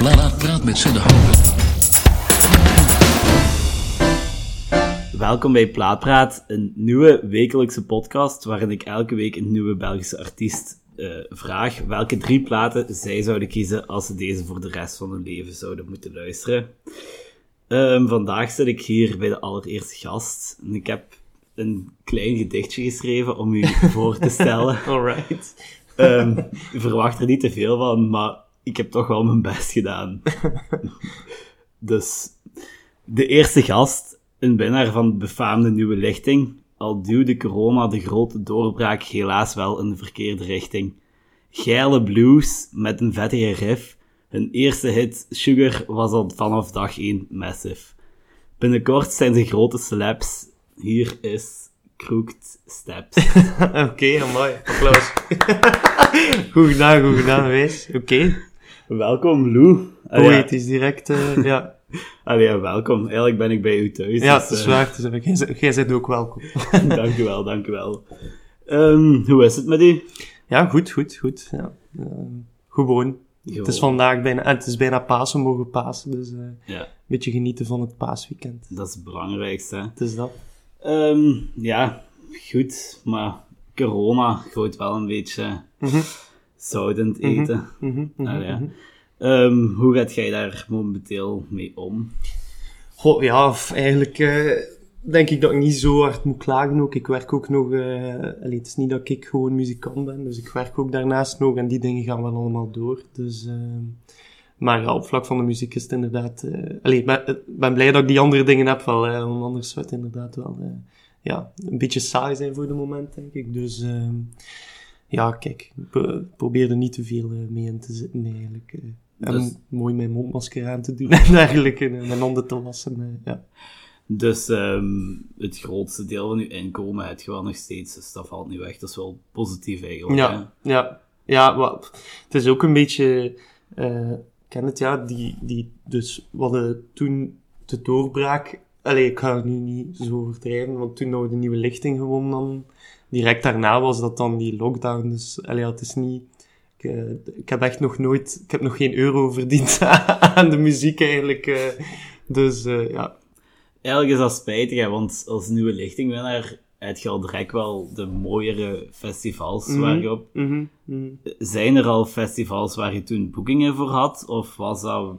Praat, praat met Hopen. Welkom bij Plaatpraat, een nieuwe wekelijkse podcast waarin ik elke week een nieuwe Belgische artiest eh, vraag welke drie platen zij zouden kiezen als ze deze voor de rest van hun leven zouden moeten luisteren. Ehm, vandaag zit ik hier bij de allereerste gast en ik heb een klein gedichtje geschreven om u voor te stellen. Alright. Ehm, ik verwacht er niet te veel van, maar ik heb toch wel mijn best gedaan. dus de eerste gast, een winnaar van de befaamde nieuwe lichting, al duwde corona de grote doorbraak helaas wel in de verkeerde richting. Geile blues met een vettige riff. Hun eerste hit, Sugar, was al vanaf dag 1 massive. Binnenkort zijn ze grote slaps. Hier is Crooked Steps. Oké, mooi. Applaus. goed gedaan, goed gedaan, wees. Oké. Welkom, Lou. Poëtisch direct, eh, ja. Allee, ja, welkom. Eigenlijk ben ik bij u thuis. Ja, dus, het is eh, waar. Jij bent ook welkom. dank u wel, dank u wel. Ehm, hoe is het met u? Ja, goed, goed, goed. Ja. Eh, gewoon. Het is vandaag bijna, en het is bijna Pasen, mogen Pasen, dus eh, een Ja, beetje genieten van het paasweekend. dat is het belangrijkste. hè. Het is dat. Ehm, ja, goed, maar corona gooit wel een beetje Mhm. In het eten. Mhm, mhm, Allee, ja. mhm. Ehm, hoe gaat jij daar momenteel mee om? Goh, ja, eigenlijk eh, denk ik dat ik niet zo hard moet klagen ook. Ik werk ook nog... eh allee, het is niet dat ik gewoon muzikant ben, dus ik werk ook daarnaast nog en die dingen gaan wel allemaal door. Dus, ehm, maar ja, op vlak van de muziek is het inderdaad... eh allee, ik ben, blij dat ik die andere dingen heb wel, want anders zou het inderdaad wel ja, een beetje saai zijn voor de moment, denk ik. Dus ehm, ja, kijk, ik pro- probeer er niet te veel eh, mee in te zitten eigenlijk. eh. En Dus- mooi mijn mondmasker aan te doen en dergelijke, en mijn handen te wassen. eh, ja. Dus ehm, het grootste deel van je inkomen heb je wel nog steeds, dus dat valt niet weg. Dat is wel positief eigenlijk. hè? Ja, ja, ja wat, het is ook een beetje, eh, ik ken het ja, die, die, dus we hadden toen de doorbraak, allee, ik ga het nu niet zo overdrijven, want toen we de nieuwe lichting gewonnen dan, direct daarna was dat dan die lockdown, dus allee, het is niet, ik, eh, ik heb echt nog nooit, ik heb nog geen euro verdiend aan de muziek eigenlijk, eh, dus eh, ja, Eigenlijk is dat spijtig, hè, want als nieuwe lichtingwinnaar heb je al direct wel de mooiere festivals Mhm. waar je op... mhm, mhm. Zijn er al festivals waar je toen boekingen voor had, of was dat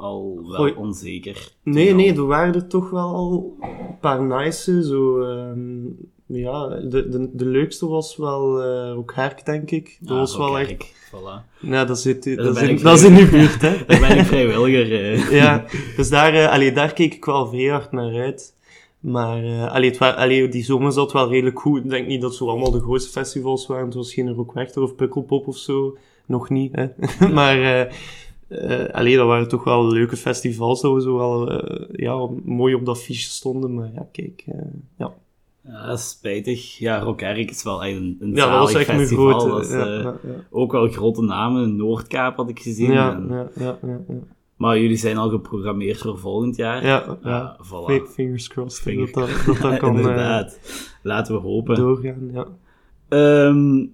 al wel Gooi- onzeker? Nee, nee, er waren er toch wel al een paar nice, zo... ehm, ja, de, de, de leukste was wel eh Rockherk, denk ik. Dat Ah, was wel echt... Herk, Voilà. Ja, dat, zit, dat, ik dat is in uw buurt, hè. Daar ben ik vrijwilliger. eh. ja, dus daar, allee, daar keek ik wel vrij hard naar uit. Maar eh allee, het allee, die zomer zat wel redelijk goed. Ik denk niet dat zo allemaal de grootste festivals waren. Het was geen Rock Werchter of Pukkelpop of zo. Nog niet, hè. maar eh eh allee, dat waren toch wel leuke festivals. Dat we zo wel eh, ja, mooi op dat fiche stonden. Maar ja, kijk, eh, ja. Ja, spijtig. Ja, Rock is wel echt een, een ja, dat was echt een festival. grote. Ja, ja, ja. Ook wel grote namen. Noordkaap had ik gezien. Ja, En- ja, ja, ja, ja. Maar jullie zijn al geprogrammeerd voor volgend jaar. Ja, ja. Ah, voilà. Fi- Fingers crossed dat dat, dat, kan Inderdaad. Laten we hopen. doorgaan. Ja. Ehm,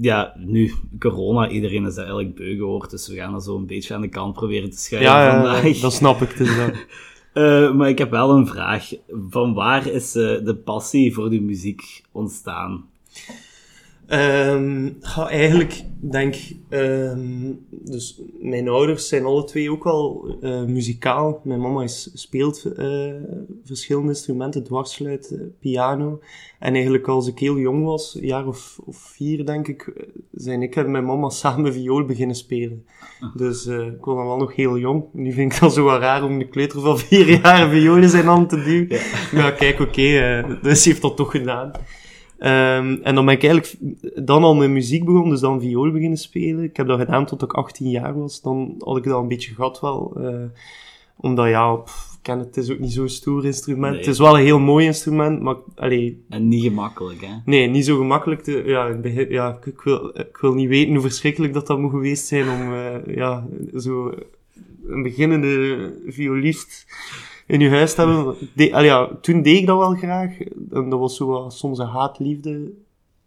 ja, nu, corona, iedereen is daar eigenlijk beu gehoord, dus we gaan dat zo een beetje aan de kant proberen te schuiven Ja, ja, vandaag. dat snap ik. Dus. Eh, maar ik heb wel een vraag. Van waar is eh, de passie voor de muziek ontstaan? Ehm, ga eigenlijk, denk, ehm, dus mijn ouders zijn alle twee ook wel eh, muzikaal. Mijn mama is, speelt eh, verschillende instrumenten, dwarsfluit, eh, piano. En eigenlijk als ik heel jong was, een jaar of, of vier denk ik, zijn ik en mijn mama samen viool beginnen spelen. Dus ik was dan wel nog heel jong. Nu vind ik dat zo wel raar om de kleuter van vier jaar viool in zijn hand te duwen. Maar ja, kijk, oké, eh, dus ze heeft dat toch gedaan. Ehm, en dan ben ik eigenlijk dan al met muziek begonnen, dus dan viool beginnen spelen. Ik heb dat gedaan tot ik 18 jaar was. Dan had ik dat een beetje gehad wel. eh, omdat ja, pff, ik ken het, het is ook niet zo'n stoer instrument. Nee. Het is wel een heel mooi instrument, maar allee, En niet gemakkelijk, hè? nee, niet zo gemakkelijk. Te, ja, begin- ja ik, wil, ik wil niet weten hoe verschrikkelijk dat dat moet geweest zijn om eh, ja, zo een beginnende violist in je huis te hebben. De, allee, ja, toen deed ik dat wel graag. En dat was zo wat, soms een haat-liefde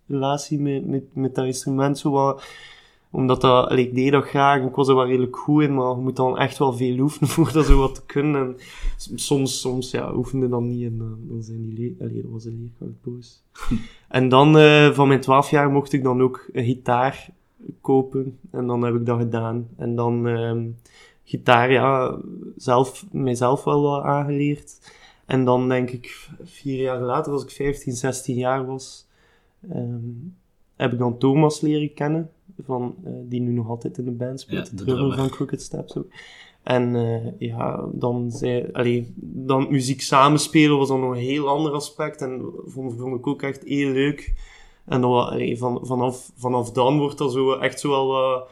relatie met, met, met dat instrument. Zo wat, Omdat dat, allee, ik deed dat graag, ik was er wel redelijk goed in, maar je moet dan echt wel veel oefenen voor dat zo wat te kunnen. En soms, soms ja, oefende dan niet en dan, dan zijn die le- allee, dan was de leerkracht boos. en dan, eh, van mijn 12 jaar, mocht ik dan ook een gitaar kopen. En dan heb ik dat gedaan. En dan ehm, gitaar, ja, zelf, mijzelf wel wat aangeleerd. En dan denk ik, vier jaar later, als ik 15, 16 jaar was, ehm, heb ik dan Thomas leren kennen. Van, eh, die nu nog altijd in de band speelt. Ja, de drummer van Crooked Steps ook. En eh, ja, dan, zei, allee, dan muziek samenspelen was dan nog een heel ander aspect. En vond, vond ik ook echt heel leuk. En dan, allee, van, vanaf, vanaf dan wordt dat zo echt zo wel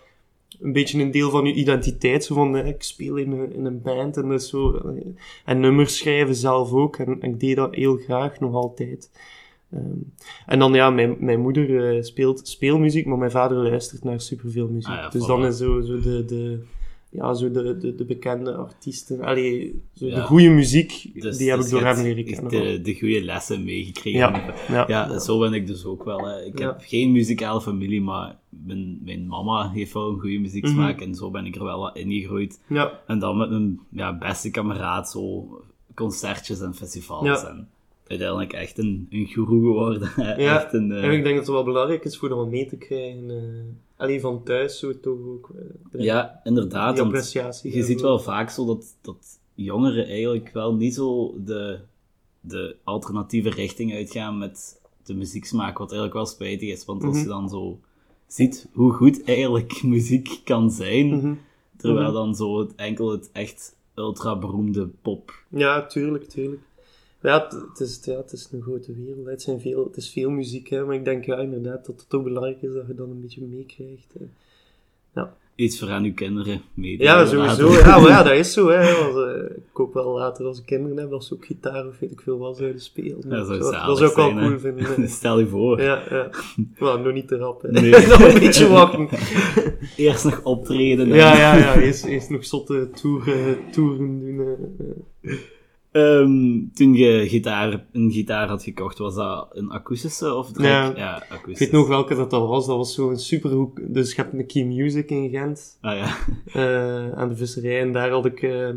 een beetje een deel van je identiteit. Zo van, eh, ik speel in een, in een band en dat zo. eh, En nummers schrijven zelf ook. En, ik deed dat heel graag, nog altijd. Ehm, en dan, ja, mijn, mijn moeder eh, speelt speelmuziek, maar mijn vader luistert naar superveel muziek. Ah ja, dus dan is zo, zo de, de, ja, zo de, de, de bekende artiesten. Allee, zo de goede muziek, Dus- die heb dus ik door hem leren kennen. De, de goede lessen meegekregen. Ja, ja. Ja, zo ben ik dus ook wel. Hè. Ik heb geen muzikale familie, maar mijn, mijn mama heeft wel een goede muzieksmaak Mhm. en zo ben ik er wel wat ingegroeid. ja. En dan met mijn ja, beste kameraad zo concertjes en festivals. En uiteindelijk echt een, een guru geworden. Ja, Echt een, eh, En ik denk dat het wel belangrijk is voor wat mee te krijgen. eh alleen van thuis zo toch ook. eh, ja, inderdaad. die appreciatie. je ziet wel vaak zo dat, dat jongeren eigenlijk wel niet zo de, de alternatieve richting uitgaan met de muzieksmaak, wat eigenlijk wel spijtig is. Want als Mhm. je dan zo ziet hoe goed eigenlijk muziek kan zijn, Mhm. terwijl Mhm. dan zo het, enkel het echt ultra beroemde pop. Ja, tuurlijk, tuurlijk. Ja, het, is, ja, het is een grote wereld. Het, zijn veel, het is veel muziek, hè, maar ik denk ja, inderdaad dat het ook belangrijk is dat je dan een beetje meekrijgt. hè. Iets voor aan uw kinderen mee Ja, sowieso. Ja, maar ja, dat is zo. Hè. Eh, ik hoop wel later als ik kinderen heb, dat ze ook gitaar of weet ik veel wat zouden spelen. Dat zou dat, zou ik wel cool vinden. Stel je voor. Ja, ja. Maar nog niet te rap. hè. Nee. nog een beetje wachten. Eerst nog optreden. en- Ja, ja, ja. Eerst, eerst nog zotte tour, eh, toeren doen. eh, eh. Ehm, toen je gitaar, een gitaar had gekocht, was dat een akoestische of direct? Ja. akoestisch. Ik weet nog welke dat, dat was. Dat was zo'n superhoek. Dus je hebt een Key Music in Gent. Ah ja. eh, aan de visserij. En daar had ik eh,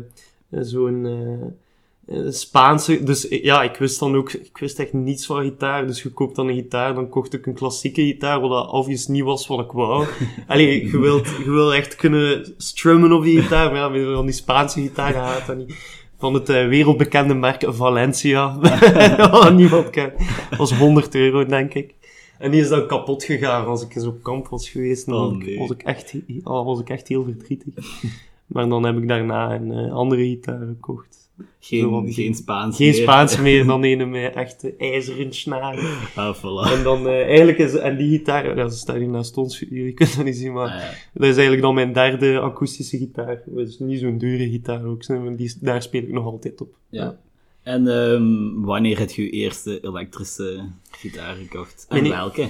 zo'n eh, Spaanse... Dus ja, ik wist dan ook... Ik wist echt niets van gitaar. Dus je koopt dan een gitaar. Dan kocht ik een klassieke gitaar. Wat dat obvious niet was wat ik wou. Allee, je wilt, je wilt echt kunnen strummen op die gitaar. Maar ja, met die Spaanse gitaar gaat dat niet. Van het eh, wereldbekende merk Valencia. Wat niemand kent. Dat was 100 euro, denk ik. En die is dan kapot gegaan als ik eens op kamp was geweest. Oh, dan nee. was, ik echt, oh, was ik echt heel verdrietig. Maar dan heb ik daarna een eh, andere gitaar gekocht. Geen, Spaans Geen meer. Spaans meer dan een met echte ijzeren snaren. Ah, voilà. En dan eh, eigenlijk is... En die gitaar... Ja, ze staat hier naast ons. Jullie kunnen dat niet zien, maar... Ah, ja. Dat is eigenlijk dan mijn derde akoestische gitaar. Dat is niet zo'n dure gitaar ook. Die, daar speel ik nog altijd op. Ja. En ehm, wanneer heb je je eerste elektrische gitaar gekocht? En Mijn welke?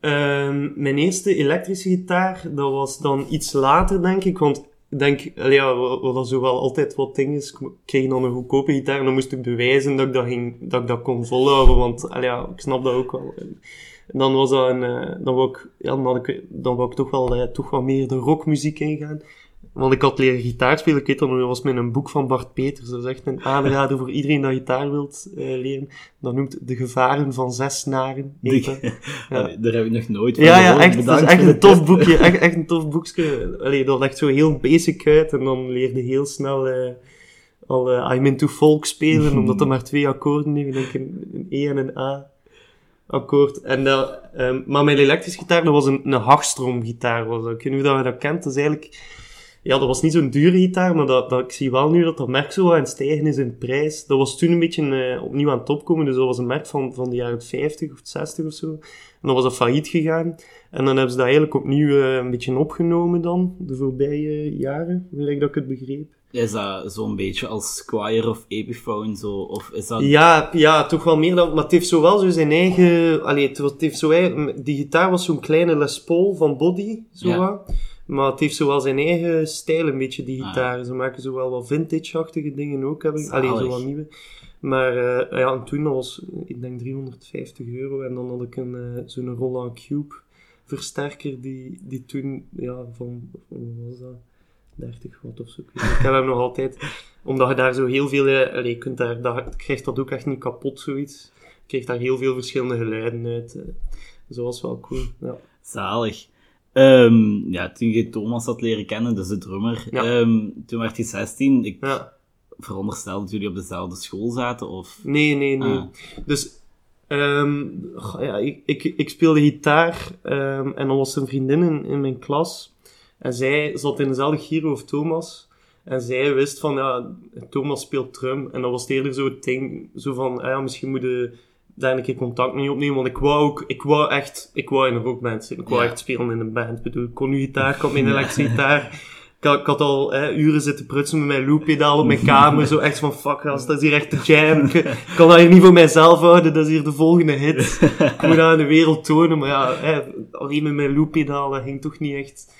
Ehm, mijn eerste elektrische gitaar, dat was dan iets later, denk ik. Want ik denk, ja, wat dat zo wel altijd wat ding is, ik kreeg dan een goedkope gitaar en dan moest ik bewijzen dat ik dat, ging, dat, ik dat kon volhouden. Want ja, ik snap dat ook wel. En dan was dat een, eh, dan wou ik, ja, dan, had ik, wou ik toch wel eh, toch wat meer de rockmuziek ingaan. Want ik had leren gitaar spelen. Ik weet dat nog, dat was met een boek van Bart Peters. Dat is echt een aanrader voor iedereen dat gitaar wilt eh, leren. Dat noemt De Gevaren van Zes Snaren. Ja. Daar heb ik nog nooit van Ja, ja, gehoord. echt, het is echt een tof tip. boekje. Echt, echt een tof boekje. Allee, dat legt zo heel basic uit en dan leerde heel snel eh, al eh, I'm into folk spelen, omdat er maar twee akkoorden. Ik denk een, een E en een A akkoord. En dat, ehm, maar mijn elektrische gitaar, dat was een, een. Was dat. Ik weet niet of je dat kent. Dat is eigenlijk... Ja, dat was niet zo'n dure gitaar, maar dat, dat, ik zie wel nu dat dat merk zo aan het stijgen is in prijs. Dat was toen een beetje eh, opnieuw aan het opkomen, dus dat was een merk van, van de jaren 50 of 60 of zo. En dan was dat failliet gegaan. En dan hebben ze dat eigenlijk opnieuw eh, een beetje opgenomen dan, de voorbije jaren, gelijk dat ik het begreep. Is dat zo'n beetje als Squire of Epiphone? Zo, of is dat... Ja, ja, toch wel meer dan... Maar het heeft zo wel zo zijn eigen... Allee, het, heeft zo eigen... Die gitaar was zo'n kleine Les Paul van Body, zo Ja. Maar het heeft zo wel zijn eigen stijl, een beetje, die Ah. Ze maken zo wel wat vintage-achtige dingen ook, heb ik. Allee, zo wat nieuwe. Maar eh, ja, en toen was, ik denk 350 euro. En dan had ik een, eh, zo'n Roland Cube versterker die, die toen, ja, van, wat was dat? 30 watt of zo. Ik, heb hem nog altijd, omdat je daar zo heel veel, eh, allee, je kunt daar, dat, je krijgt dat ook echt niet kapot, zoiets. Je krijgt daar heel veel verschillende geluiden uit. eh. Dus dat was wel cool, ja. Zalig. Ehm, ja, toen je Thomas had leren kennen, dus de drummer, Ja. ehm, toen werd je 16. Ik ja. veronderstel dat jullie op dezelfde school zaten, of... Nee, nee, nee. Ah. Dus, ehm, goh, ja, ik, ik, ik speelde gitaar en dan was een vriendin in, in mijn klas. En zij zat in dezelfde giro of Thomas. En zij wist van, ja, Thomas speelt drum. En dat was eerder zo het ding, zo van, ah ja, misschien moet je daar een keer contact mee opnemen. Want ik wou ook, ik wou echt, ik wou in een rockband zitten. Ik wou Ja. echt spelen in een band. Ik bedoel, ik kon nu gitaar, ik had mijn elektrische gitaar. Ik had, ik had al hè, uren zitten prutsen met mijn looppedaal op mijn kamer. Zo echt van, fuck, gast, dat is hier echt de jam. Ik, ik kan dat hier niet voor mijzelf houden, dat is hier de volgende hit. Ik moet dat aan de wereld tonen, maar ja, hè, alleen met mijn looppedaal, dat ging toch niet echt.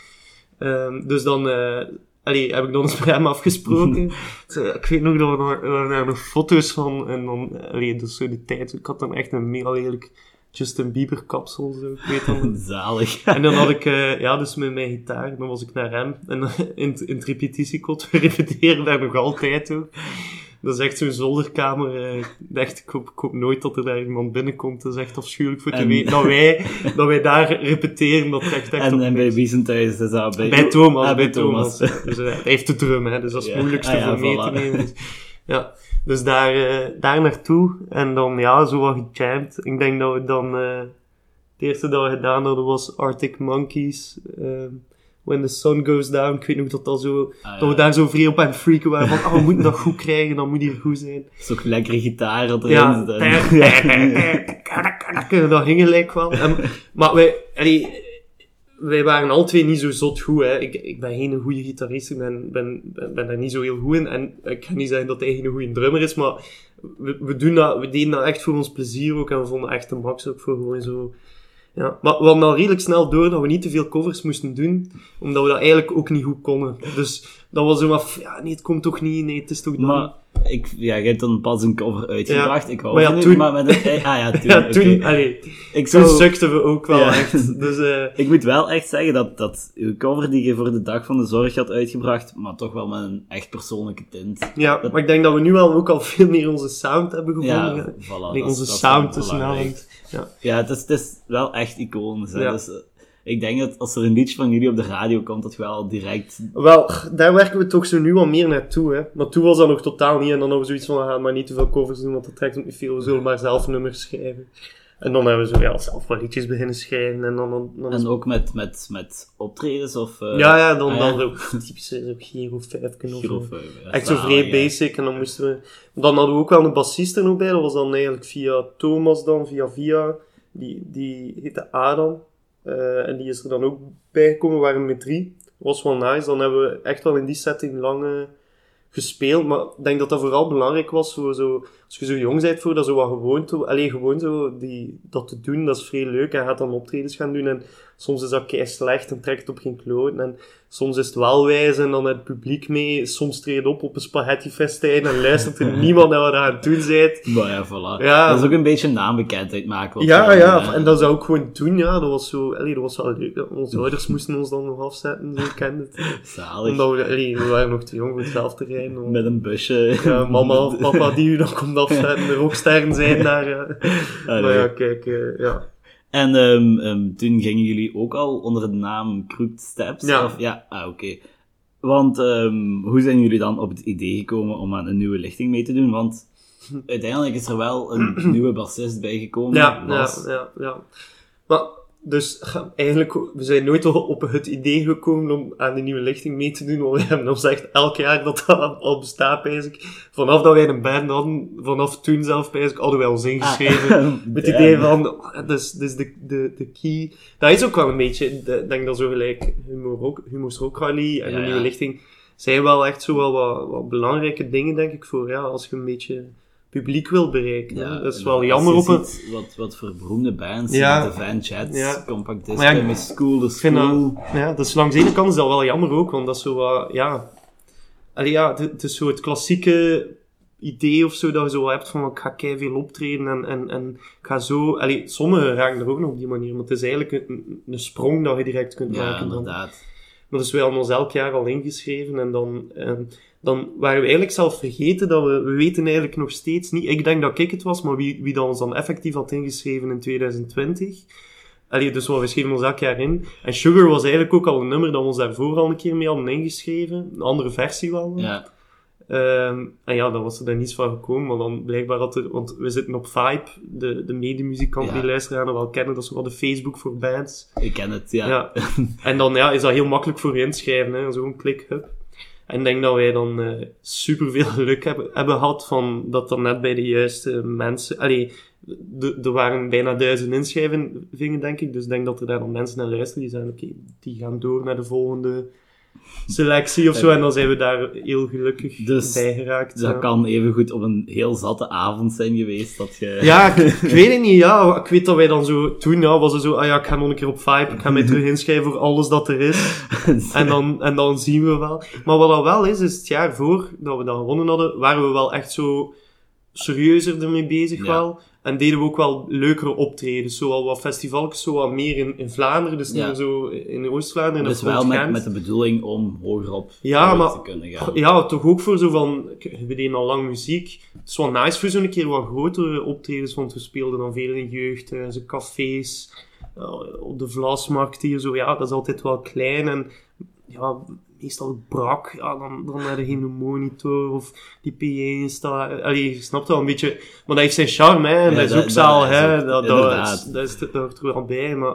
Ehm, dus dan, eh allee, heb ik dan eens met hem afgesproken. Ik weet nog dat we daar, nog foto's van, en dan, allee, dus zo de tijd, ik had dan echt een mega lelijk Justin Bieber kapsel, zo, ik weet dan Zalig. en dan had ik, eh, ja, dus met mijn gitaar, dan was ik naar hem. En in, in het repetitiekot, we repeteren daar nog altijd ook. Dat is echt zo'n zolderkamer. eh, ik dacht, ik hoop, ik hoop nooit dat er daar iemand binnenkomt. Dat is echt afschuwelijk voor te En- weten. Dat wij, dat wij daar repeteren, dat trekt echt En, en bij wie zijn thuis? Dus dat bij, Bij Thomas, Ah, bij Thomas. Dus eh, hij heeft de drum, hè, dus dat is het moeilijkste Ah, ja, voor mee voilà. te nemen. Dus, ja, dus daar, eh, daar naartoe. En dan, ja, zo wat gejamd. Ik denk dat we dan... het eerste dat we gedaan hadden was Arctic Monkeys. When the Sun Goes Down. Ik weet nog dat, dat, zo, Ah, dat we daar zo vrij op aan freaken waren. Van, oh, we moeten dat goed krijgen, dat moet hier goed zijn. Dat is ook lekkere gitaar dat erin Ja, zit. ja. dat ging gelijk wel. En, maar wij, allee, wij waren al twee niet zo zot goed. Hè. Ik, ik ben geen goede gitarist, ik ben, ben, ben, ben daar niet zo heel goed in. En ik ga niet zeggen dat hij geen goede drummer is, maar we, we, doen dat, we deden dat echt voor ons plezier ook. En we vonden echt de max ook voor gewoon zo... Ja, maar we hadden al redelijk snel door dat we niet te veel covers moesten doen, omdat we dat eigenlijk ook niet goed konden. Dus dat was zo maar, ja, nee, het komt toch niet, nee, het is toch niet. Maar ik, ja, je hebt dan pas een cover uitgebracht. Ik hou Maar ja, toen- maar met een, ah ja, toen. ja, toen, allee, Ik, toen sukten we ook wel Ja. echt. Dus, eh ik moet wel echt zeggen dat, dat uw cover die je voor de Dag van de Zorg had uitgebracht, maar toch wel met een echt persoonlijke tint. Ja, Dat- maar ik denk dat we nu wel ook al veel meer onze sound hebben gevonden. Ja, voilà. Nee, onze sound snel. Ja. Ja, het is, het is wel echt iconisch. Hè? Ja. Dus, eh, ik denk dat als er een liedje van jullie op de radio komt, dat je wel direct... Wel, daar werken we toch zo nu wat meer naartoe. Hè. Maar toen was dat nog totaal niet. En dan hadden we zoiets van, we gaan maar niet te veel covers doen, want dat trekt ook niet veel. We zullen maar zelf nummers schrijven. En dan hebben we zo, ja, zelf wat liedjes beginnen schrijven. En dan, dan, dan is- En ook met, met, met optredens of... eh, ja, ja, dan, ah, dan zo, typische zo Giro 5 of Giro zo. vijf, ja, Echt zo vrij ja. basic. En dan moesten we... Dan hadden we ook wel een bassist er nog bij. Dat was dan eigenlijk via Thomas dan, via via. Die, die heette Adam. Eh, en die is er dan ook bijgekomen. Waren met drie. was wel nice. Dan hebben we echt wel in die setting lang eh, gespeeld. Maar ik denk dat dat vooral belangrijk was. Voor zo, als je zo jong bent voor dat zo wat gewoon te... Allee, gewoon zo die, dat te doen. Dat is vrij leuk. En gaat dan optredens gaan doen. En soms is dat kei slecht en trekt op geen kloot. En soms is het wel wijs en dan het publiek mee. Soms treed op op een spaghettifestijn en luistert er niemand naar wat aan het doen bent. Maar ja, voilà. Ja. Dat is ook een beetje naambekendheid maken. Ja, ja, en dat zou ik gewoon doen, ja. Dat was zo, allee, dat was wel leuk. Onze ouders moesten ons dan nog afzetten, zo kende het. Zalig. Omdat we, allee, we waren nog te jong om het zelf te rijden. Met een busje. Ja, mama of papa die u dan komt afzetten, de rocksterren zijn daar. Ja. Allee. Maar ja, kijk, eh, ja. En ehm, ehm, toen gingen jullie ook al onder de naam Crooked Steps? Ja. Of, ja, ah, oké. Want ehm, hoe zijn jullie dan op het idee gekomen om aan een nieuwe lichting mee te doen? Want uiteindelijk is er wel een nieuwe bassist bijgekomen. Ja, ja, ja, ja. Maar, dus eigenlijk, we zijn nooit op het idee gekomen om aan de nieuwe lichting mee te doen, want we hebben ons echt elk jaar dat dat al- bestaat, eigenlijk. Vanaf dat wij een band hadden, vanaf toen zelf, eigenlijk, hadden wij ons ingeschreven. Ah, Met het idee van, dus, dus de, de, de key. Dat is ook wel een beetje, de- ik denk dat zo gelijk Humor Humo's Rock Rally en Ja, de nieuwe ja. lichting zijn wel echt zo wel wat, wat belangrijke dingen, denk ik, voor ja, als je een beetje publiek wil bereiken. hè. dat is en wel jammer op een... ziet Wat, wat voor beroemde bands, Ja. de Van Jets, Ja. Compact Disco, ja, Miss School, The School. dat, ja, dus langs de ene kant is dat wel jammer ook, want dat is zo wat, ja... Allee, ja, het, het is zo het klassieke idee of zo dat je zo hebt van ik ga veel optreden en, en, en ik ga zo... Allee, sommigen raken er ook nog op die manier, maar het is eigenlijk een, een sprong dat je direct kunt Ja, maken. dan. inderdaad. Maar dus wij hadden ons elk jaar al ingeschreven en dan, ehm, dan waren we eigenlijk zelf vergeten dat we, we weten eigenlijk nog steeds niet, ik denk dat ik het was, maar wie, wie dat ons dan effectief had ingeschreven in 2020. Allee, dus we schreven ons elk jaar in. En Sugar was eigenlijk ook al een nummer dat we ons daarvoor al een keer mee hadden ingeschreven. Een andere versie wel. Ja, Ehm, en ja, dan was er dan niets van gekomen, maar dan blijkbaar had er, want we zitten op Vibe, de, de medemuzikant Ja. die luisteraars wel kennen, dat is wel de Facebook voor bands. ik ken het, ja. Ja. En dan ja, is dat heel makkelijk voor je inschrijven, hè, zo'n klik-hub. En ik denk dat wij dan eh superveel geluk hebben, hebben gehad van dat dan net bij de juiste mensen... Allee, er waren bijna duizend inschrijvingen, denk ik. Dus ik denk dat er daar dan mensen naar luisteren die zeggen, oké, die gaan door naar de volgende selectie of zo. En dan zijn we daar heel gelukkig Dus bij geraakt. Dat ja. kan evengoed op een heel zatte avond zijn geweest dat je... Ja, ik, ik weet het niet, ja. Ik weet dat wij dan zo... Toen ja, was het zo, ah ja, ik ga nog een keer op Vibe, ik ga mij terug inschrijven voor alles dat er is. En dan, en dan zien we wel. Maar wat dat wel is, is het jaar voor dat we dat gewonnen hadden, waren we wel echt zo serieuzer ermee bezig Ja. wel. En deden we ook wel leukere optredens. Zo al wat festivals, zo wat meer in, in Vlaanderen. Dus niet Ja. meer zo in Oost-Vlaanderen. en Dus op wel met, met de bedoeling om hogerop Ja, uit maar- te kunnen gaan. Ja, toch ook voor zo van... We deden al lang muziek. Het is wel nice voor zo'n keer wat grotere optredens, want we speelden dan veel in jeugdhuizen, cafés, eh, op de Vlasmarkt hier zo. Ja, dat is altijd wel klein en ja, meestal brak. Ja, dan, dan had je geen monitor of die PA staat. Allee, je snapt wel een beetje... Maar dat heeft zijn charme, hè. Ja, dat is dat- ook dat zaal, is hè. Dat, dat, is, dat, is, dat hoort er wel bij, maar...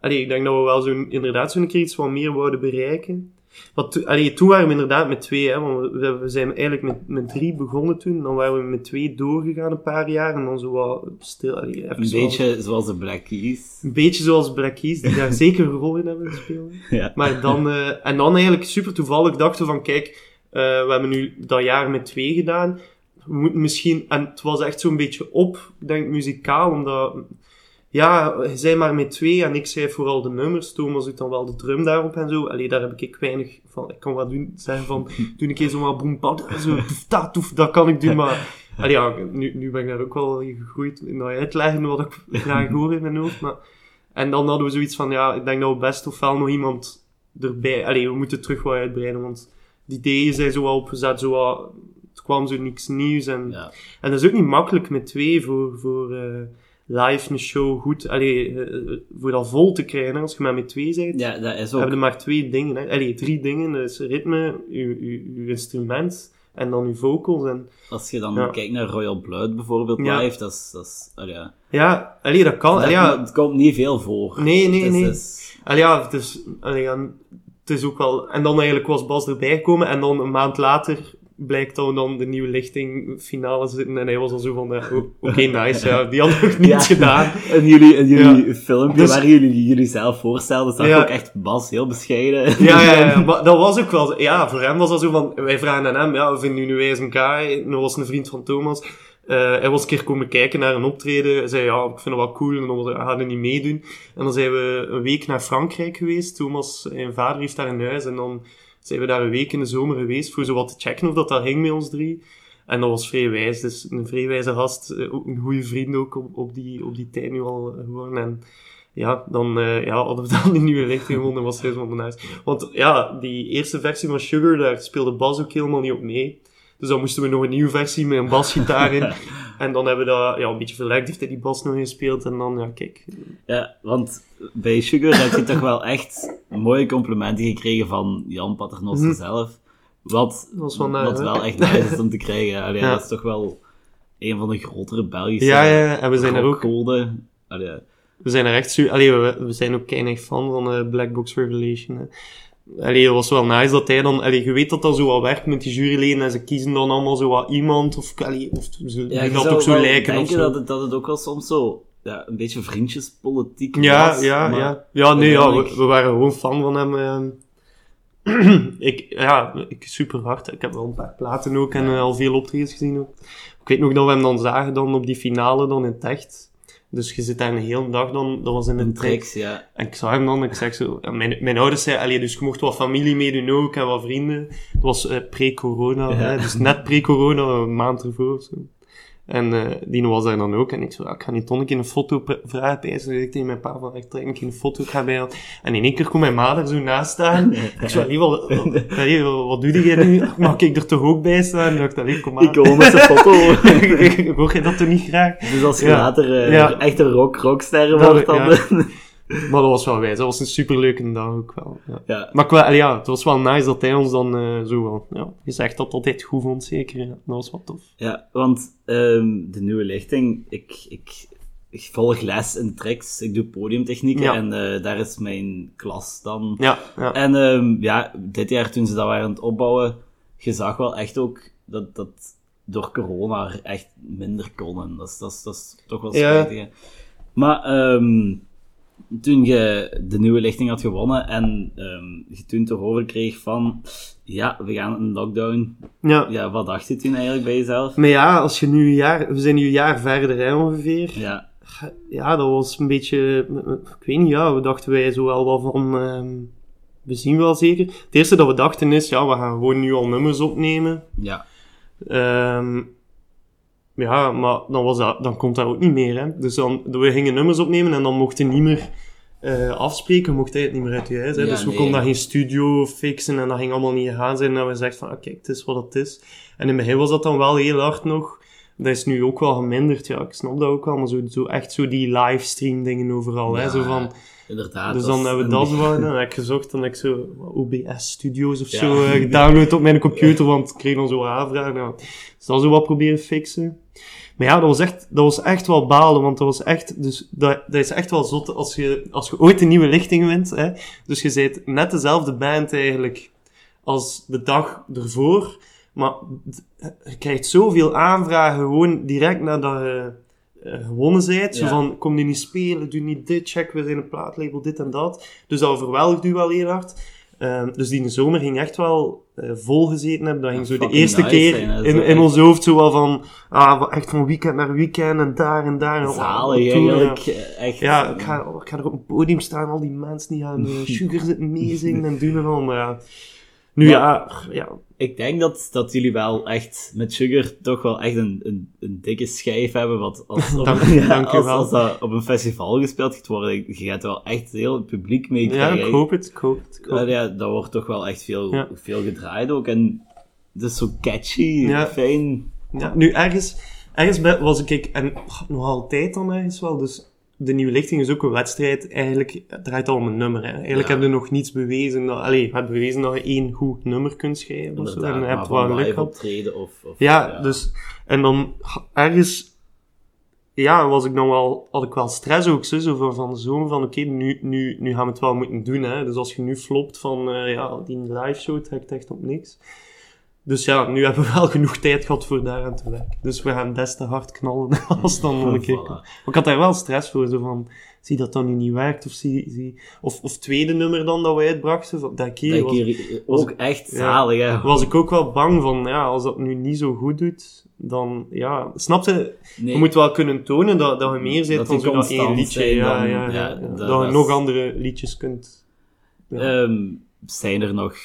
Allee, ik denk dat we wel zo'n, inderdaad zo'n keer iets wat meer wouden bereiken. Want to- allee, toen waren we inderdaad met twee, hè, want we, we zijn eigenlijk met, met drie begonnen toen. Dan waren we met twee doorgegaan een paar jaar en dan zo wat stil. Allee, even Een beetje zoals de Black Keys. een beetje zoals Black Keys, die daar zeker een rol in hebben gespeeld. Ja. Maar dan, eh, en dan eigenlijk super toevallig dachten we van, kijk, eh, we hebben nu dat jaar met twee gedaan. We moeten misschien, en het was echt zo'n beetje op, ik denk muzikaal, omdat, ja, je zei maar met twee en ik schrijf vooral de nummers. Thomas doet dan wel de drum daarop en zo. Allee, daar heb ik weinig van. Ik kan wat doen, zeggen van, doe een keer zo wat boem, pad, zo, dat, dat kan ik doen, maar, allee, ja, nu, nu ben ik daar ook wel in gegroeid in dat uitleggen wat ik graag hoor in mijn hoofd, maar, en dan hadden we zoiets van, ja, ik denk dat we best ofwel nog iemand erbij, allee, we moeten terug wat uitbreiden, want die ideeën zijn zo wel opgezet, zo wat, het kwam zo niks nieuws en, Ja. en dat is ook niet makkelijk met twee voor, voor eh, live een show goed, allee, eh, eh, voor dat vol te krijgen. Als je maar met twee bent, ja, dat is we hebben ook... maar twee dingen. Hè. Allee, drie dingen. Dus ritme, uw instrument en dan uw vocals. En, Als je dan Ja. kijkt naar Royal Blood bijvoorbeeld Ja. live, dat is... Dat is allee, ja. ja, allee, dat kan. Dat- ja, Het komt niet veel voor. nee, nee, is- nee. Allee, ja, het is, allee, ja, het is ook wel... En dan eigenlijk was Bas erbij gekomen en dan een maand later blijkt dat we dan de nieuwe lichting finale zitten en hij was al zo van, eh, oké, nice, ja, die had nog niets Ja. gedaan. En jullie, en jullie Ja. filmpje Dus- waar jullie jullie zelf voorstelden, zag Ja. ook echt Bas heel bescheiden. Ja, ja, ja, maar dat was ook wel... Ja, voor hem was dat zo van... Wij vragen aan hem, ja, we vinden nu wijs een guy. Dat was een vriend van Thomas. Eh, hij was een keer komen kijken naar een optreden. Hij zei, ja, ik vind het wel cool. En dan gaat hij niet meedoen. En dan zijn we een week naar Frankrijk geweest. Thomas, zijn vader, heeft daar een huis. En dan zijn we daar een week in de zomer geweest voor zo wat te checken of dat dat ging met ons drie. En dat was vrij wijs. Dus een vrij wijze gast. eh, een goede vriend ook op, op, die, op die tijd nu al eh, geworden. En ja, dan eh, ja, hadden we dan die nieuwe lichting gevonden. was hij van nice. Want ja, die eerste versie van Sugar, daar speelde Bas ook helemaal niet op mee. Dus dan moesten we nog een nieuwe versie met een basgitaar in. en dan hebben we dat ja, een beetje verlegd, heeft hij die bas nog gespeeld. En dan, ja, kijk. Ja, want bij Sugar heb je toch wel echt mooie complimenten gekregen van Jan Paternoster Mhm. zelf. Wat, wel, wat wel echt nice is om te krijgen. Allee, Ja. Dat is toch wel een van de grotere Belgische Ja, ja, en we zijn er ook, rockgoden. Allee, we zijn er echt Allee, we, we zijn ook keinig fan van eh, Black Box Revelation. Hè. Allee, het was wel nice dat hij dan, allee, je weet dat dat zo wat werkt met die juryleden en ze kiezen dan allemaal zo wat iemand, of, allee, of ze Ja, dat ook zo lijken of zo. dat het, dat het ook wel soms zo ja, een beetje vriendjespolitiek Ja, was. ja, maar ja. Ja, nee, ja, we, waren gewoon fan van hem. ehm. ik, ja, ik super hard. Ik heb wel een paar platen ook en Ja. eh, al veel optredens gezien ook. Ik weet nog dat we hem dan zagen dan op die finale dan in het echt. Dus je zit daar een hele dag dan, dat was in een Een trek. tricks, ja. En ik zag hem dan, ik zeg zo, mijn, mijn ouders zeiden, allee, dus je mocht wat familie meedoen ook en wat vrienden. Het was eh, pre-corona, Ja. dus net pre-corona, een maand ervoor of zo. En eh die was daar dan ook. En ik zo, ja, ik ga niet toch een foto vragen bij. Ik tegen mijn pa van, ik trek een foto, ik ga bij jou. En in één keer komt mijn ma er zo naast staan. Ik zo, allee, wat, wat, allee, wat, wat doe jij nu? Mag ik er toch ook bij staan? En ik dacht, allee, kom aan. Ik kom met zijn foto. Hoor je dat toch niet graag? Dus als je Ja. later eh, Ja. echt een rock rockster wordt, dan... Maar dat was wel wijs. Dat was een superleuke dag ook wel. Ja. ja. Maar qua, ja, het was wel nice dat hij ons dan eh, zo wel ja, gezegd dat altijd goed vond, zeker. Ja. Dat was wel tof. Ja, want ehm, de nieuwe lichting, ik, ik, ik volg les in tricks, ik doe podiumtechnieken Ja. en eh, daar is mijn klas dan. Ja, ja. En ehm, ja, dit jaar toen ze dat waren aan het opbouwen, je zag wel echt ook dat, dat door corona echt minder konden. Dat is, dat is, dat is toch wel spijtig. Maar ehm, toen je de nieuwe lichting had gewonnen en ehm, je toen toch overkreeg van, ja, we gaan een lockdown. ja. Ja, wat dacht je toen eigenlijk bij jezelf? Maar ja, als je nu een jaar... We zijn nu een jaar verder, hè, ongeveer. Ja, Ja, dat was een beetje... Ik weet niet, ja, we dachten wij zo wel wat van... ehm, we zien wel zeker. Het eerste dat we dachten is, ja, we gaan gewoon nu al nummers opnemen. ja. Ehm, ja, maar dan, was dat, dan komt dat ook niet meer. Hè? Dus dan, we gingen nummers opnemen en dan mochten niet meer eh, afspreken. We mochten eigenlijk niet meer uit je huis. Hè? Ja, dus we nee. konden daar geen studio fixen en dat ging allemaal niet gaan zijn. En we zeiden van, ah, kijk, het is wat het is. En in het begin was dat dan wel heel hard nog. Dat is nu ook wel geminderd, ja, ik snap dat ook wel. Maar zo, zo echt zo die livestream dingen overal. hè? Zo van, Inderdaad. dus dan hebben we dat zo gedaan. Dan heb ik gezocht en heb ik zo OBS Studios of Ja. zo eh, gedownload op mijn computer, want ik kreeg dan zo aanvragen. Nou, dus dat zo wat proberen fixen. Maar ja, dat was echt, dat was echt wel balen, want dat was echt, dus dat, dat is echt wel zot als je, als je ooit een nieuwe lichting wint, hè. Dus je bent net dezelfde band eigenlijk als de dag ervoor, maar je krijgt zoveel aanvragen gewoon direct nadat je eh, gewonnen bent. Zo van, kom nu niet spelen, doe niet dit, check, we zijn een plaatlabel, dit en dat. Dus dat verwelgt u wel heel hard. Ehm, dus die zomer ging echt wel eh, vol gezeten hebben. Dat ging zo de eerste nice keer zijn, in, in ons hoofd zo wel van, ah, echt van weekend naar weekend en daar en daar. En Zalig ja. eigenlijk. eh, Echt. Ja, ik ga, ik ga er op een podium staan, al die mensen die gaan uh, sugar zitten meezingen en doen en al, maar ja. Nu ja, ja, Ik denk dat, dat jullie wel echt met Sugar toch wel echt een, een, een dikke schijf hebben. Wat als, op, Dank- ja, dank als, dat op een festival gespeeld gaat worden, je gaat wel echt heel het publiek mee ja, krijgen. ik hoop het, ik hoop het. ik hoop Ja, het. ja, dat wordt toch wel echt veel, Ja. veel gedraaid ook. En het is zo catchy, Ja. fijn. Ja, nu ergens, ergens was ik, en nog altijd dan ergens wel, dus de nieuwe lichting is ook een wedstrijd, eigenlijk het draait al om een nummer. Hè. Eigenlijk Ja. heb je nog niets bewezen, dat, allee, je hebt bewezen dat je één goed nummer kunt schrijven, of zo, en je hebt wel geluk gehad. optreden of... of Ja, dus, en dan ergens, ja, was ik dan wel, had ik wel stress ook, zo, zo van, van de zomer, van oké, nu, nu, nu gaan we het wel moeten doen, hè. Dus als je nu flopt van, eh, ja, die live show trekt echt op niks. Dus ja, nu hebben we wel genoeg tijd gehad voor daaraan te werken. Dus we gaan best te hard knallen als dan nog een keer Voilà. Maar ik had daar wel stress voor, zo van, zie dat dat nu niet werkt, of zie, zie, of, of tweede nummer dan dat wij uitbrachten, van, dat keer Dat was, keer ook echt ja. zalig, hè. was ik ook wel bang van, ja, als dat nu niet zo goed doet, dan, ja, snapte, Nee. je moet wel kunnen tonen dat, dat je meer Dat dan die zo dat één liedje. Ja, dan- ja, ja, dat- je nog andere liedjes kunt. Ja. Ehm, zijn er nog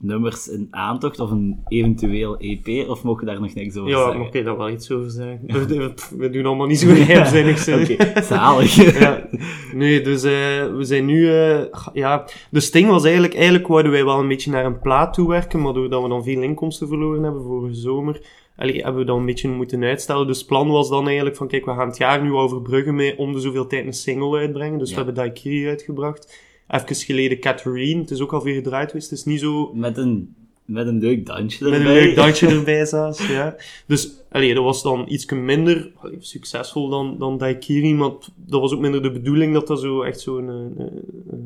nummers in aantocht of een eventueel EP, of mogen daar nog niks over ja, zeggen? maar oké, daar wel iets over zeggen. We, doen allemaal niet zo geheimzinnig. zo. Oké, zalig. ja. Nee, dus eh, we zijn nu... eh, ja, de sting was eigenlijk... Eigenlijk wouden wij wel een beetje naar een plaat toe werken, maar doordat we dan veel inkomsten verloren hebben vorige zomer, allee, hebben we dan een beetje moeten uitstellen. Dus het plan was dan eigenlijk van, kijk, we gaan het jaar nu overbruggen met om de zoveel tijd een single uitbrengen. Dus Ja. we hebben Daikiri uitgebracht. Even geleden Catherine. Het is ook al veel gedraaid geweest. Het is niet zo Met een, met een leuk dansje erbij. met een leuk dansje erbij zelfs, ja. Dus, allee, dat was dan iets minder allee, succesvol dan, dan Daikiri, maar t- dat was ook minder de bedoeling dat dat zo echt zo'n... eh, eh,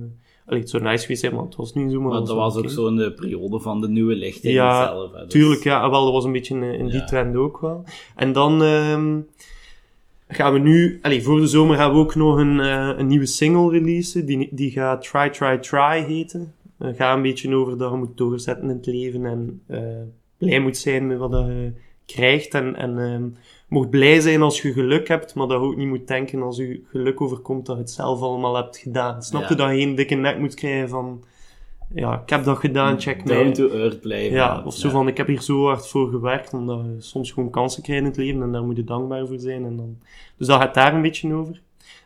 allee, het zou nice geweest zijn, maar het was niet zo, maar, Maar dat was ook oké. zo in de periode van de nieuwe lichting Ja, zelf. hè. Dus- Tuurlijk, ja, wel, dat was een beetje in, in die Ja. trend ook wel. En dan ehm, gaan we nu, voor de zomer gaan we ook nog een, eh, een nieuwe single releasen. Die, die gaat Try, Try, Try heten. Uh, gaat een beetje over dat je moet doorzetten in het leven en eh, blij moet zijn met wat je krijgt. En, en ehm, mocht blij zijn als je geluk hebt, maar dat je ook niet moet denken als je geluk overkomt dat je het zelf allemaal hebt gedaan. Snap je Ja. dat je geen dikke nek moet krijgen van, ja, ik heb dat gedaan, check Down to earth blijven. Ja, of zo Ja. van, ik heb hier zo hard voor gewerkt, omdat je soms gewoon kansen krijgt in het leven en daar moet je dankbaar voor zijn. En dan... Dus dat gaat daar een beetje over.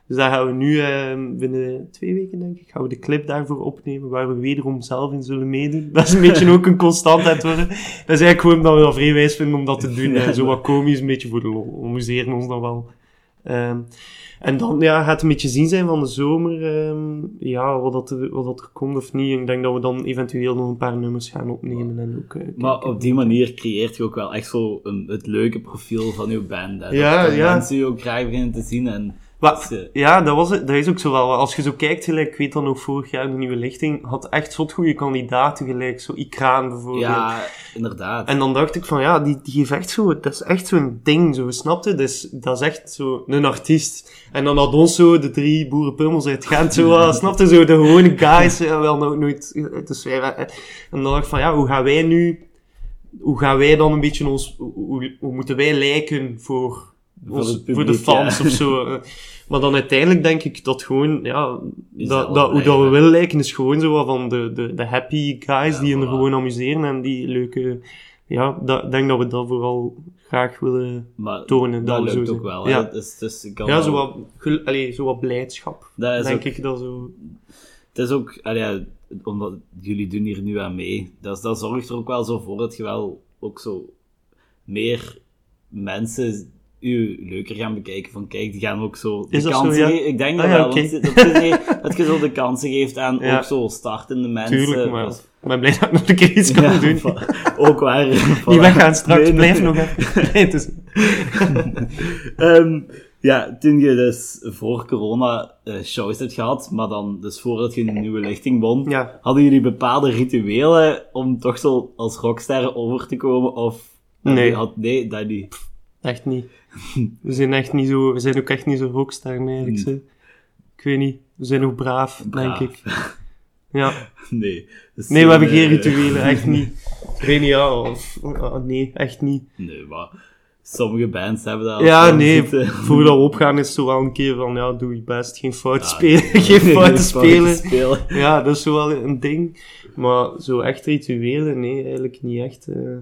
Dus daar gaan we nu, eh, binnen twee weken denk ik, gaan we de clip daarvoor opnemen, waar we wederom zelf in zullen meedoen. Dat is een beetje ook een constantheid worden. Dat is eigenlijk gewoon dat we dat vrij wijs vinden om dat te doen. Zo wat komisch, een beetje voor de lol. We amuseren ons dan wel. Ehm, en dan ja, gaat het een beetje zien zijn van de zomer, ehm, ja, wat, dat, er- wat dat er komt of niet. Ik denk dat we dan eventueel nog een paar nummers gaan opnemen en ook... eh, Maar op die manier creëert je ook wel echt zo een, het leuke profiel van je band. Hè. Dat, ja. mensen je ook graag beginnen te zien. En Ja, dat, was het, dat is ook zo wel. Als je zo kijkt, gelijk, ik weet dan nog vorig jaar, de nieuwe lichting, had echt zot goede kandidaten, gelijk zo Ikraan bijvoorbeeld. ja, inderdaad. En dan dacht ik van, ja, die, die geeft echt zo, dat is echt zo'n ding, zo, snapte? Dus, dat is echt zo een artiest. En dan had ons zo, de drie boerenpummels uit Gent, zo, ah, snapte? Zo, de gewone guys, ja, wel nog nooit, dus wij, en dan dacht ik van, ja, hoe gaan wij nu, hoe gaan wij dan een beetje ons, hoe, hoe moeten wij lijken voor, Voor de fans ja. of zo. Maar dan uiteindelijk denk ik dat gewoon, ja, dat, dat, hoe dat we willen lijken is gewoon zo wat van de, de, de happy guys Ja, die er voilà. gewoon amuseren en die leuke, ja, dat- ik denk dat we dat vooral graag willen maar tonen. dat we lukt zo ook wel. Ja, Dus, dus ja wel- zo wat, allee, zo wat blijdschap. dat is denk ook, ik dat zo. Het is ook, allee, omdat jullie doen hier nu aan mee, dat, dat zorgt er ook wel zo voor dat je wel ook zo meer mensen u leuker gaan bekijken. Van kijk, die gaan ook zo de zo, kansen ja? Ik denk Ah, dat wel. Dat, je, dat je zo de kansen geeft aan ook zo startende mensen. Tuurlijk, maar ik ben blij dat ik nog een keer iets kan Ja, doen. ook waar. Niet weggaan straks, Nee, blijf nog even. Nee. Ehm, ja, toen je dus voor corona eh, shows hebt gehad, maar dan dus voordat je een nieuwe lichting won, Ja. hadden jullie bepaalde rituelen om toch zo als rockster over te komen? Of Nee. Had, nee, dat niet. Echt niet. We zijn echt niet zo, we zijn ook echt niet zo rockstar eigenlijk. Hmm. zo. Ik weet niet. We zijn ook braaf, Braaf. denk ik. Ja. Nee. Dus, Nee, we hebben eh, geen rituelen, echt niet. Ja. Of, ah, nee, echt niet. Nee, maar sommige bands hebben dat. Ja, nee. zitten. Voordat we opgaan is zo wel een keer van, ja, doe je best. Geen fouten Ja, spelen. Geen fouten spelen. spelen. Ja, dat is zo wel een ding. Maar zo echt rituelen, nee, eigenlijk niet echt. eh.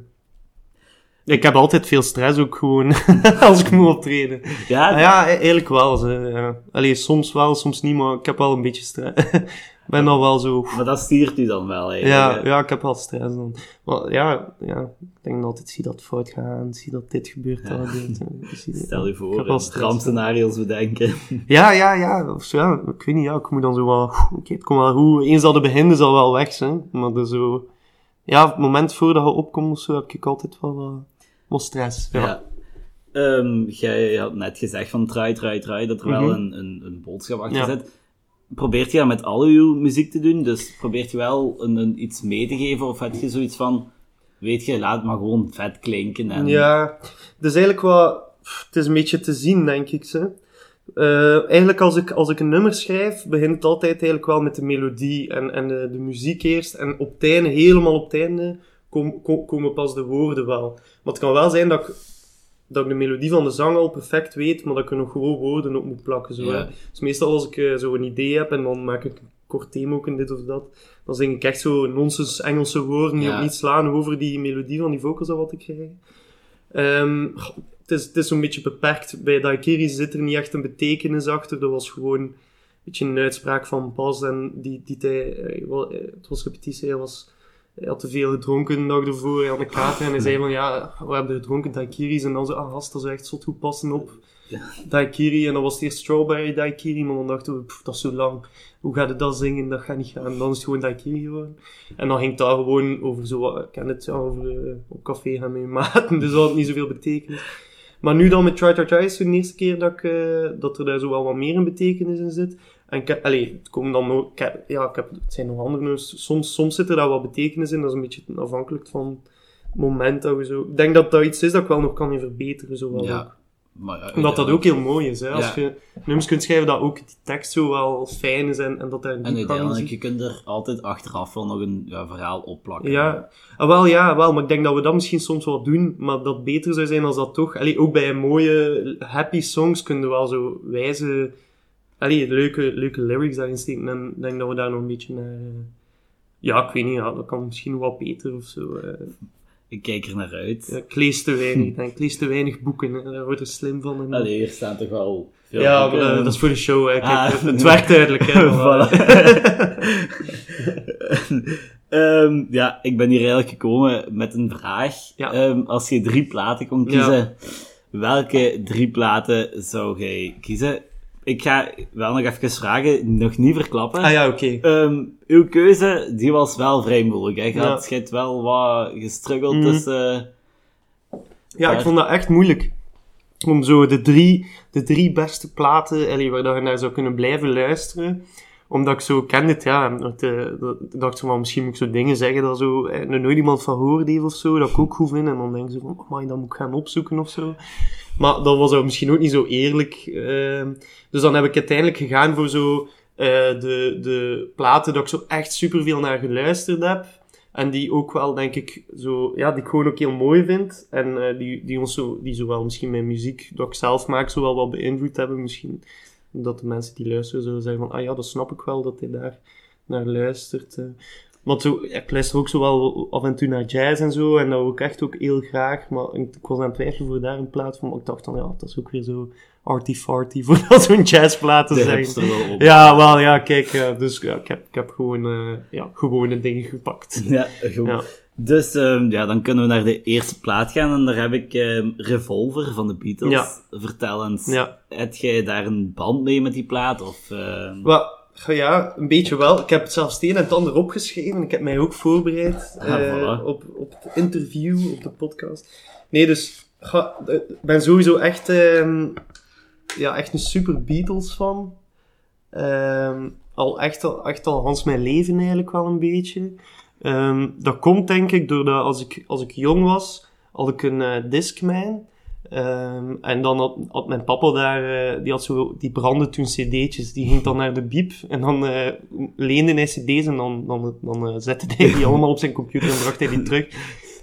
Ik heb altijd veel stress ook gewoon, als ik moet optreden. Ja, ja, eigenlijk wel. Zo, ja. Allee, soms wel, soms niet, maar ik heb wel een beetje stress. Ik ben al wel zo... maar dat stiert u dan wel eigenlijk. Ja, ja, ik heb wel stress dan. Maar ja, ja, ik denk dat altijd, zie dat fout gaan, zie dat dit gebeurt, dat dit. eh, zie- Stel je Ik voor, eh, rampscenario's bedenken. Ja, ja, ja, of zo, ja, ik weet niet, ja, ik moet dan zo wel, oké, het komt wel goed, eens dat het begint is al wel weg, zijn, maar dat zo, ja, het moment voordat je opkomt of zo, heb ik altijd wel wat, wat stress, ja. Ja. Ehm, jij had net gezegd van try, try, try, dat er wel Mhm. een, een, een boodschap achter Ja. zit. Probeert je dat met al uw muziek te doen? Dus probeert je wel een, een, iets mee te geven? Of heb je zoiets van, weet je, laat het maar gewoon vet klinken? En... Ja, dus eigenlijk wat, het is een beetje te zien, denk ik, ze. Eh, eigenlijk als ik, als ik een nummer schrijf, begint het altijd eigenlijk wel met de melodie en, en de, de muziek eerst. En op het einde, helemaal op het einde, kom, kom- komen pas de woorden wel. Maar het kan wel zijn dat ik, dat ik de melodie van de zang al perfect weet, maar dat ik er nog gewoon woorden op moet plakken. Zo, Ja. Dus meestal als ik eh, zo een idee heb en dan maak ik een kort thema ook in dit of dat, dan zing ik echt zo nonsens Engelse woorden die Ja. op niet slaan over die melodie van die vocals dat wat ik krijg. Ehm, het is, het is zo'n beetje beperkt. Bij Daikiri zit er niet echt een betekenis achter. Dat was gewoon een beetje een uitspraak van Bas. En die, die hij, eh, eh, het was repetitie, hij, was, hij had te veel gedronken de dag ervoor. Hij had een kater en hij zei van, ja, we hebben gedronken Daikiri's. En dan zo, ah, gast, dat is echt zot goed passen op Daikiri. En dan was het eerst Strawberry Daikiri, maar dan dachten we, pff, dat is zo lang. Hoe gaat het dat zingen? Dat gaat niet gaan. Dan is het gewoon Daikiri geworden. En dan ging het daar gewoon over zo, ik ken het, ja, over eh, op café gaan met je maten. Dus dat had niet zoveel betekenis. Maar nu dan met Try Try Try is het de eerste keer dat, ik, eh, dat er daar zo wel wat meer een betekenis in zit. En ik allee, het komen dan ook, ik heb- ja, ik heb, het zijn nog andere nummers. Soms, soms zit er daar wat betekenis in. Dat is een beetje afhankelijk van het moment dat we zo... Ik denk dat dat iets is dat ik wel nog kan verbeteren, zo wel Ja. Maar ja, Omdat dat ook heel mooi is. Hè? Als je nummers kunt schrijven, dat ook die tekst zo wel fijn is en, en dat daar een En uiteindelijk, je kunt er altijd achteraf wel nog een ja, verhaal opplakken. Ja, ah, wel ja, wel, maar ik denk dat we dat misschien soms wel doen, maar dat beter zou zijn als dat toch... Allee, ook bij mooie, happy songs kunnen we wel zo wijze... Allee, leuke, leuke lyrics daarin steken. En ik denk dat we daar nog een beetje naar... eh, Ja, ik weet niet, ja, dat kan misschien wel beter of zo. eh. Ik kijk er naar uit. Ja, ik lees te weinig, denk. Ik lees te weinig boeken, hè. daar word ik slim van. En, Allee, hier staan toch wel veel ja, maar, eh, dat is voor de show, hè. Kijk, Ah. het, werkt duidelijk, hè. Voilà. Ehm, ja, ik ben hier eigenlijk gekomen met een vraag. Ja. Ehm, als je drie platen kon kiezen, welke drie platen zou jij kiezen? Ik ga wel nog even vragen, nog niet verklappen. Ah ja, oké. Ehm, uw keuze, die was wel vrij moeilijk. Hè? Je, Ja. had, je hebt wel wat gestruggeld Mhm. tussen... Ja, ik vond dat echt moeilijk. Om zo de drie, de drie beste platen, allee, waar dat je naar zou kunnen blijven luisteren. Omdat ik zo kende het, ja. Dat, eh, dat, ik dacht zo, van, misschien moet ik zo dingen zeggen dat zo, eh, er nooit iemand van gehoord heeft of zo, dat ik ook goed vind. En dan denk je zo van, oh, dat moet ik gaan opzoeken of zo. Maar dat was ook misschien ook niet zo eerlijk. ehm. dus dan heb ik uiteindelijk gegaan voor zo eh, de, de platen dat ik zo echt superveel naar geluisterd heb. En die ook wel, denk ik, zo, ja, die ik gewoon ook heel mooi vind. En eh, die, die ons zo, die zowel misschien mijn muziek, dat ik zelf maak, zo wel wat beïnvloed hebben. Misschien dat de mensen die luisteren zullen zeggen van, ah ja, dat snap ik wel, dat hij daar naar luistert. Eh. Want zo, ik luister ook zo wel af en toe naar jazz en zo, en dat ook echt ook heel graag. Maar ik, ik was aan het twijfelen voor daar een plaat van, maar ik dacht dan, ja, dat is ook weer zo arty-farty, voor dat zo'n jazzplaat te hipster wel op. Ja, wel, ja, kijk, ja, dus ja, ik, heb, ik heb gewoon, eh, ja, gewone dingen gepakt. Ja, goed. Ja. Dus ehm, ja, dan kunnen we naar de eerste plaat gaan. En daar heb ik ehm, Revolver van de Beatles. Ja. Vertel eens, Ja. heb jij daar een band mee met die plaat? Of, ehm, Wel, ja, een beetje wel. Ik heb het zelfs het een en het ander opgeschreven. Ik heb mij ook voorbereid Ah, eh, voilà. op, op het interview, op de podcast. Nee, dus ik ben sowieso echt, ehm, ja, echt een super Beatles fan. Ehm, al echt, al echt al Hans mijn leven eigenlijk wel een beetje. Ehm, dat komt denk ik doordat als ik, als ik jong was, had ik een eh, Discman. Ehm, en dan had, had mijn papa daar, eh, die had zo, die brandde toen cd'tjes, die ging dan naar de biep en dan eh leende hij cd's en dan, dan, dan eh, zette hij die allemaal op zijn computer en bracht hij die terug.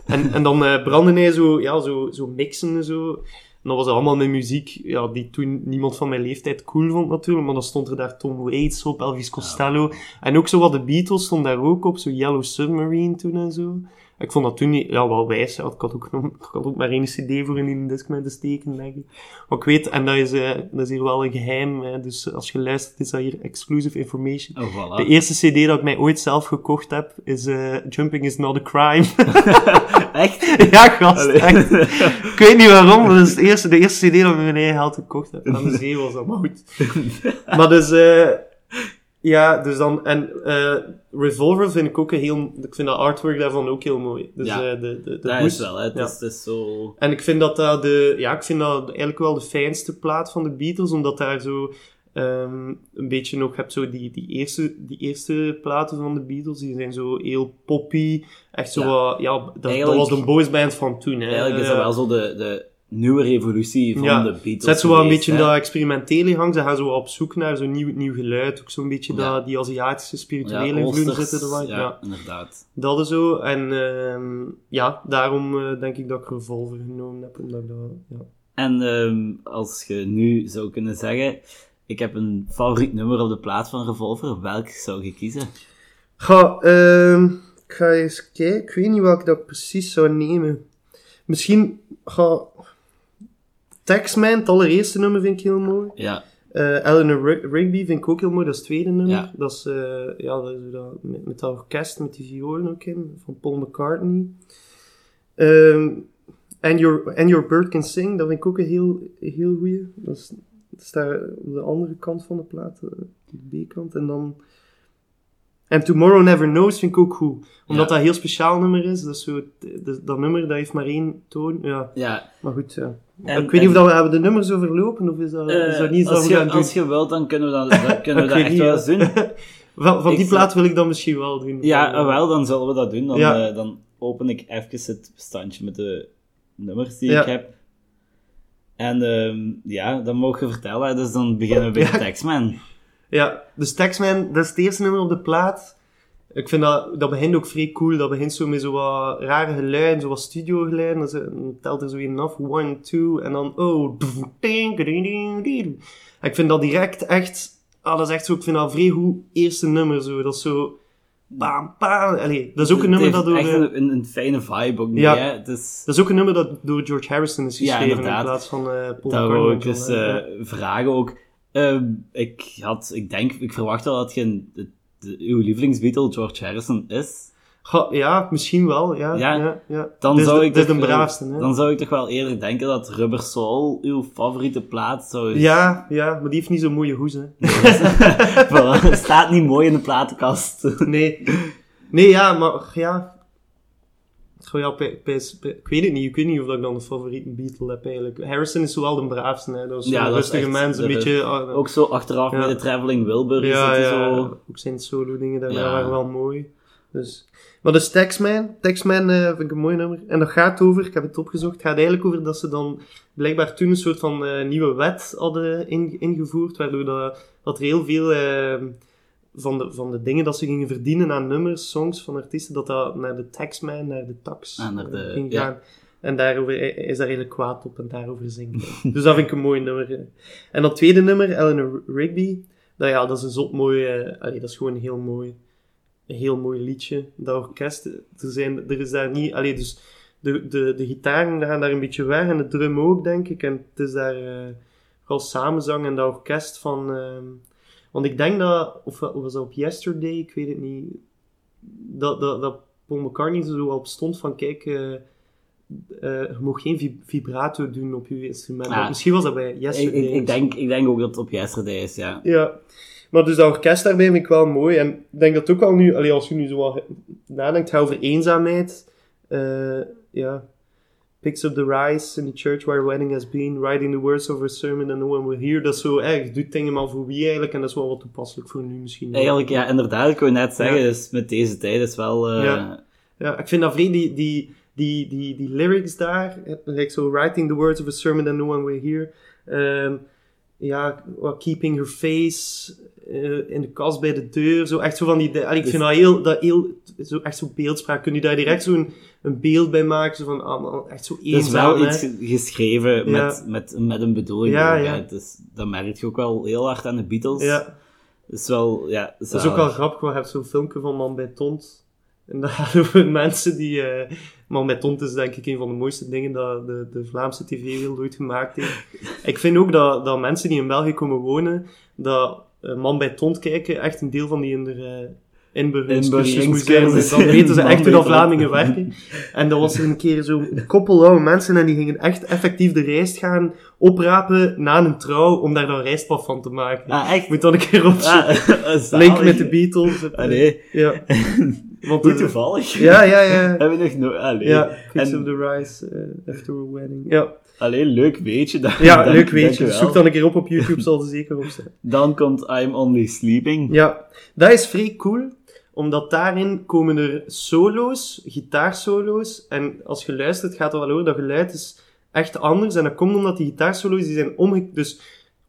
En, en dan brandde hij zo, ja, zo, zo mixen en zo. En dat was allemaal met muziek, ja, die toen niemand van mijn leeftijd cool vond natuurlijk, maar dan stond er daar Tom Waits op, Elvis Costello. En ook zo wat de Beatles stond daar ook op, zo Yellow Submarine toen en zo. Ik vond dat toen niet, ja, wel wijs. Ja. Ik, had ook, ik had ook maar één cd voor in een Discman te steken, denk ik. Maar ik weet, en dat is, eh, dat is hier wel een geheim, hè, dus als je luistert is dat hier exclusive information. oh, voilà. De eerste cd dat ik mij ooit zelf gekocht heb, is eh, Jumping is not a crime. Echt? ja, gast, Allee. echt. Ik weet niet waarom, maar dat is de eerste, de eerste cd dat ik met mijn eigen geld gekocht heb. Aan de zee was dat, maar goed. maar dus, eh ja, dus dan, en eh Revolver vind ik ook een heel, ik vind dat artwork daarvan ook heel mooi. Dus Ja. eh, de, de, de Dat is wel, hè. Het, Ja. is, het is zo... En ik vind dat dat de, ja, ik vind dat eigenlijk wel de fijnste plaat van de Beatles, omdat daar zo ehm, een beetje nog hebt zo die, die, eerste, die eerste platen van de Beatles, die zijn zo heel poppy, echt zo Ja. wat, ja, dat, dat Eigenlijk- was de boysband van toen, hè. Eigenlijk is dat wel zo de, de nieuwe revolutie van Ja. de Beatles Zet zo wel een beetje in hè. dat experimentele gang. Ze gaan zo op zoek naar zo'n nieuw, nieuw geluid. Ook zo'n beetje Ja. dat, die Aziatische spirituele ja, invloeden zitten er wel. ja, Ja. inderdaad. dat is zo. En ehm, ja, daarom eh, denk ik dat ik Revolver genomen heb. Omdat dat, ja. En ehm, als je nu zou kunnen zeggen, ik heb een favoriet nummer op de plaat van Revolver, welk zou je kiezen? Ga, ehm, ik ga eens kijken. Ik weet niet welke dat ik precies zou nemen. Misschien ga... Taxman, het allereerste nummer vind ik heel mooi. Ja, Eh Eleanor Rig- Rigby vind ik ook heel mooi, dat is het tweede nummer. Ja. Dat is, eh, ja, dat is dat, met, met dat orkest, met die violen ook in, van Paul McCartney. Ehm and, your, and Your Bird Can Sing, dat vind ik ook een heel, heel goeie. Dat, is, dat staat op de andere kant van de plaat, eh, de B-kant. En dan... En Tomorrow Never Knows vind ik ook goed. Omdat Ja. dat een heel speciaal nummer is. Dat, is zo, dat, dat nummer dat heeft maar één toon. Ja, ja. maar goed, ja. En- ik weet niet of dat we hebben de nummers overlopen, of is dat, is Eh, dat niet dat je, gaan doen? als je wilt, dan kunnen we dat, dat, kunnen we dat echt niet, wel eens doen. Van, die plaat wil ik dan misschien wel doen. Ja, eh, wel, dan zullen we dat doen. Dan, eh, dan open ik even het bestandje met de nummers die Ja. ik heb. En ehm, ja, dan mogen we vertellen. Dus dan beginnen we bij de Taxman. Ja, dus Taxman, dat is het eerste nummer op de plaat. Ik vind dat, dat begint ook vrij cool. Dat begint zo met zo wat rare geluiden, zo wat studio geluiden. Dan telt er zo in af, one, two, en dan, oh, ding, ding, ding, ding. En Ik vind dat direct echt, ah, dat is echt zo, ik vind dat een vrij goed eerste nummer zo. Dat is zo, bam, bam. Allee, dat is ook een nummer dat door, echt een, een, een fijne vibe ook. niet, Ja. hè. Het is, dat is ook een nummer dat door George Harrison is Ja, geschreven in plaats van eh Paul dat McCartney. wou en ik John dus eh, vragen ook. Ehm, ik had, ik denk, ik verwacht wel dat je een, de, de- uw lievelingsbeatle George Harrison is. Ja, misschien wel, ja. Ja, ja, ja. Dan zou de- ik dit is toch de braafste, hè. Dan zou ik toch wel eerder denken dat Rubber Soul uw favoriete plaat zou Ja, ja, maar die heeft niet zo'n mooie hoes, hè. Staat niet mooi in de platenkast. Nee. Nee, ja, maar ja. Ja, ik weet het niet. Ik weet niet of dat ik dan een favoriete Beatle heb eigenlijk. Harrison is wel de braafste, hè. Dat is Ja, is rustige mens, een beetje... ah, Ook zo achteraf Ja. met de Traveling Wilbur ja, ja, zo... ook zijn solo dingen, daar Ja. waren wel mooi. Dus. Maar dus Taxman, Taxman eh, vind ik een mooi nummer. En dat gaat over, ik heb het opgezocht, het gaat eigenlijk over dat ze dan blijkbaar toen een soort van eh, nieuwe wet hadden in- ingevoerd, waardoor dat, dat er heel veel eh, van, de, van de dingen dat ze gingen verdienen aan nummers, songs van artiesten, dat dat naar de Taxman, naar de tax Ah, naar de- eh, ging ja. gaan. En daarover hij is daar eigenlijk kwaad op en daarover zingt. hij. dus dat vind ik een mooi nummer. eh. En dat tweede nummer, Eleanor Rigby, dat, ja, dat is een zot mooi, eh, allee, dat is gewoon heel mooi. Een heel mooi liedje. Dat orkest, er, zijn, er is daar niet, allee, dus de, de, de gitaren gaan daar een beetje weg en de drum ook, denk ik. En het is daar eh vooral samenzang en dat orkest van, ehm, want ik denk dat, of, of was dat op Yesterday, ik weet het niet, dat, dat, dat Paul McCartney zo op stond van, kijk, eh, eh, je mag geen vib- vibrato doen op je instrument. Misschien was dat bij Yesterday. ik, ik, denk, ik denk ook dat het op Yesterday is, ja. Ja, maar dus dat orkest daarbij vind ik wel mooi. En ik denk dat ook al nu, allee, als je nu zo wat nadenkt over eenzaamheid, eh, ja, picks up the rise in the church where wedding has been, writing the words of a sermon and no one will hear. Dat is zo, je doet dingen maar voor wie eigenlijk, en dat is wel wat toepasselijk voor nu misschien. Eigenlijk, ja, inderdaad, ik wou net zeggen, Ja. dus met deze tijd is wel... eh, Ja. Ja, ik vind dat vreemd, die, die, die, die, die lyrics daar, like so writing the words of a sermon that no one will hear. Ja, well, keeping her face eh, in de kast bij de deur, zo echt zo van die, allee, ik vind dat heel, dat heel, zo echt zo beeldspraak, kun je daar direct zo'n een beeld bij maken, zo van, ah, man, echt zo Het is eenzaam, wel hè. iets ge- geschreven Ja. met, met, met een bedoeling. Ja, ja. Dus, dat merk je ook wel heel hard aan de Beatles. Ja, Het is wel, ja... dat is ook wel grappig, want je hebt zo'n filmpje van Man bij Tont, en gaat over mensen die... eh, Man bij Tont is denk ik een van de mooiste dingen dat de, de Vlaamse tv-wereld ooit gemaakt heeft. Ik vind ook dat, dat mensen die in België komen wonen, dat Man bij Tont kijken echt een deel van die in de inburgeringscursus. Inburgeringscursus. Dan weten ze echt hoe dat. Vlamingen werken. En dat was er een keer zo'n koppel oude mensen en die gingen echt effectief de rijst gaan oprapen na een trouw om daar dan rijstpap van te maken. Ah, echt? Ik moet dan een keer opzoeken. Ah. Link met de Beatles. Allee, Ja. Want, hoe eh, toevallig. ja, ja, ja. Hebben we nog nooit... Allee. Ja, Fix En- of the Rise eh, after a wedding. Ja, Allee, leuk weetje. Dank- ja dank- leuk weet je. Zoek dan een keer op op YouTube, zal er zeker op staan. Dan komt I'm Only Sleeping. Ja, dat is vrij cool, omdat daarin komen er solo's, gitaarsolo's. En als je luistert, gaat er wel horen dat geluid is echt anders. En dat komt omdat die gitaarsolo's die zijn omge dus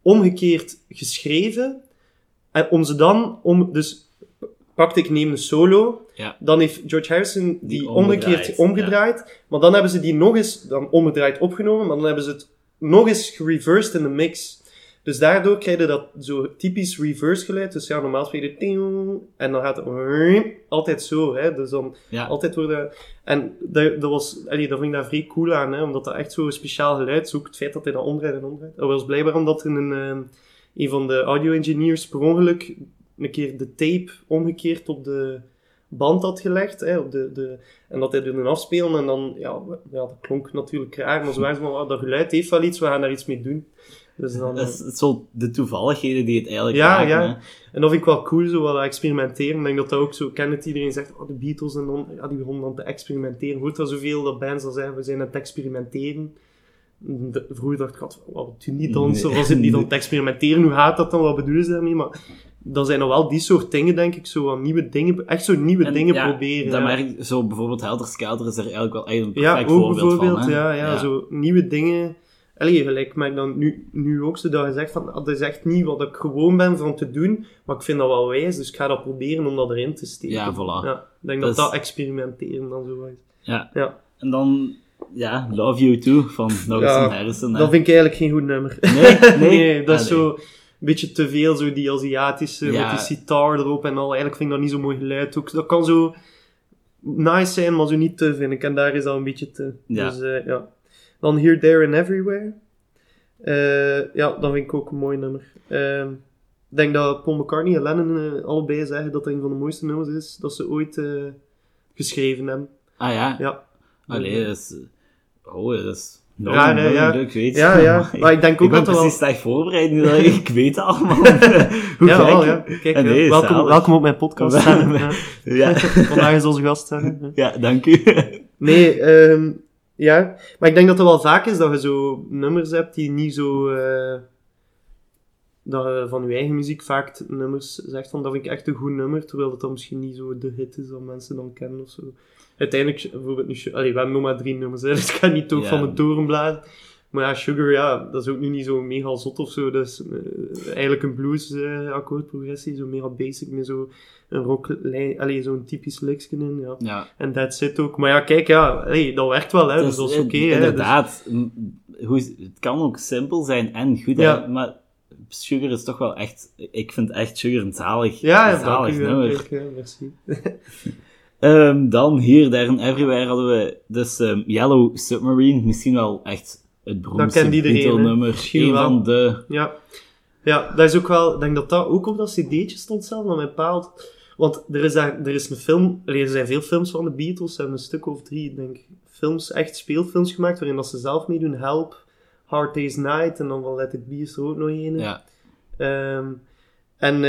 omgekeerd geschreven. En om ze dan, om, dus pakte ik neem een solo, Ja. dan heeft George Harrison die, Die omgekeerd omgedraaid. Maar dan hebben ze die nog eens, dan omgedraaid opgenomen, maar dan hebben ze het nog eens gereversed in de mix. Dus daardoor krijg je dat zo typisch reverse geluid. Dus ja, normaal speel je ting, en dan gaat het altijd zo, hè. Dus dan Ja. altijd worden... En dat, dat was, allee, dat vind ik daar vrij cool aan, hè. Omdat dat echt zo'n speciaal geluid zoekt. Het feit dat hij dat omdraait en omdraait. Dat was blijkbaar omdat een, eh, een van de audio-engineers per ongeluk een keer de tape omgekeerd op de band had gelegd. Hè, op de, de, en dat hij er een afspelen en dan, ja, ja, dat klonk natuurlijk raar, maar zo waren ze van, dat geluid heeft wel iets, we gaan daar iets mee doen. Dus dan, Dat is, het zo de toevalligheden die het eigenlijk Ja, maken. ja. hè. en dat vind ik wel cool, zo wat experimenteren. Ik denk dat dat ook zo, ken het iedereen zegt, oh, de Beatles en dan, ja, die begonnen dan te experimenteren. Hoort dat zoveel dat bands dan zeggen, we zijn aan het experimenteren. De- vroeger dacht ik, wat, wat doen die dan? Nee. was het niet aan het experimenteren? Hoe gaat dat dan? Wat bedoelen ze daarmee? Maar dan zijn er wel die soort dingen, denk ik, zo wat nieuwe dingen, echt zo nieuwe En dingen ja, proberen. Ja. merk zo bijvoorbeeld Helter Skelter is er eigenlijk wel echt een Ja, perfect ook voorbeeld bijvoorbeeld, van. hè. ja, ja, zo nieuwe dingen. allee, gelijk, ik merk dan nu, nu ook zo dat je zegt van, dat is echt niet wat ik gewoon ben van te doen, maar ik vind dat wel wijs, dus ik ga dat proberen om dat erin te steken. Ja, voilà. Ja, ik denk Dat dat dat experimenteren dan zo is. Ja. Ja, En dan, ja, Love You Too van Norris Ja, Harrison. hè. dat vind ik eigenlijk geen goed nummer. Nee, nee. Nee, dat is zo beetje te veel, zo die Aziatische, Ja. met die sitar erop en al. Eigenlijk vind ik dat niet zo mooi geluid ook. Dat kan zo nice zijn, maar zo niet te, vind ik. En daar is dat een beetje te. Ja. Dus eh, ja. Dan Here, There and Everywhere. Eh, ja, dat vind ik ook een mooi nummer. Ehm, ik denk dat Paul McCartney en Lennon eh, allebei zeggen dat dat een van de mooiste nummers is dat ze ooit geschreven hebben. Ah ja. Ja. Allee, dat is... Oh, dat is... No, Ja, nee, ja. Ik weet Ja, ja. Maar ik denk ook ik ben dat wel- precies slecht voorbereid nu dat ik, weet het allemaal. Hoe ja, wel, ja. Kijk, nee, welkom, zalig. welkom op mijn podcast. Ja. Ja. Vandaag is onze gast. ja, dank u. Nee, ehm, ja. Maar ik denk dat het wel vaak is dat je zo nummers hebt die niet zo... eh, dat je van je eigen muziek vaak nummers zegt van dat vind ik echt een goed nummer, terwijl het dan misschien niet zo de hit is dat mensen dan kennen of zo. Uiteindelijk, bijvoorbeeld nu... Allee, we hebben nog maar drie nummers, hè, dus ik ga niet ook van de toren blazen. Maar ja, Sugar, ja, dat is ook nu niet zo mega zot of zo. Dat is eh, eigenlijk een blues eh, akkoordprogressie, zo mega basic, met zo een rock, allee, zo'n typisch liksje in, ja. Ja. En dat zit ook. Maar ja, kijk, ja, hey, dat werkt wel, hè, dus dat is oké. hè, dus- Inderdaad. Hoe, het kan ook simpel zijn en goed, hè, maar Sugar is toch wel echt... Ik vind echt Sugar een zalig, Ja, ja, een zalig nummer. ja, merci. Ehm, dan hier, daar en everywhere hadden we dus ehm, Yellow Submarine. Misschien wel echt het beroemdste. Misschien Een van de... Ja. ja, dat is ook wel... Ik denk dat dat ook op dat cd'tje stond zelf, dat mijn pa had- Want er is, daar, er is een film... Er zijn veel films van de Beatles. Ze hebben een stuk of drie, ik denk films, echt speelfilms gemaakt, waarin dat ze zelf meedoen. Help, Hard Day's Night, en dan wel Let It Be is er ook nog een. Ja, Ehm, en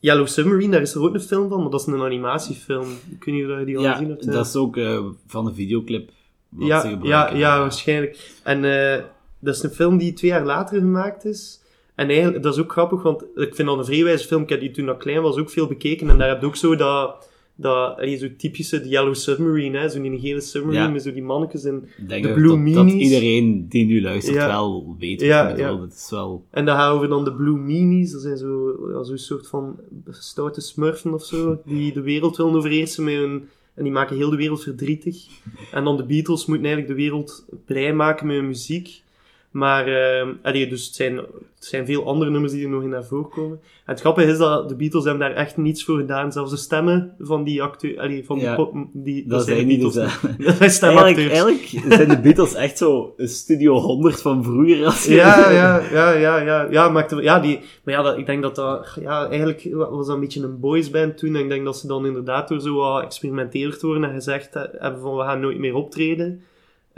Yellow Submarine, daar is er ook een film van, maar dat is een animatiefilm. Ik weet niet of je die al ja gezien hebt. hè? dat is ook eh, van de videoclip wat ze Ja, ja, gebruiken. ja, waarschijnlijk. En eh, dat is een film die twee jaar later gemaakt is. En eigenlijk, dat is ook grappig, want ik vind dat een vrij wijze film. Ik heb die toen ik klein was ook veel bekeken. En daar heb je ook zo dat, dat allee, zo typische Yellow Submarine, hè, zo gele submarine Ja. met zo die mannetjes. En, denk de dat, Blue dat, dat iedereen die nu luistert Ja. wel weet wat Ja, ja. Het is wel... en dan gaan we dan de Blue Meanies. Dat zijn zo, ja, zo'n soort van stoute smurfen of zo, die de wereld willen overheersen met hun... En die maken heel de wereld verdrietig. En dan de Beatles moeten eigenlijk de wereld blij maken met hun muziek. Maar, eh, allee, dus het zijn, het zijn veel andere nummers die er nog in naar voren komen. En het grappige is dat de Beatles hebben daar echt niets voor gedaan. Zelfs de stemmen van die acteurs, van Ja, die pop, die, Dat zijn zijn de niet Beatles. Dat zijn stemacteurs. Eigenlijk, eigenlijk zijn de Beatles echt zo een Studio 100 van vroeger. Als je Ja, ja, ja, ja, ja, ja, maakte, ja, die, maar ja, dat, ik denk dat dat, ja, eigenlijk was dat een beetje een boysband toen. En ik denk dat ze dan inderdaad door zo wat experimenteerd worden en gezegd he- hebben van we gaan nooit meer optreden.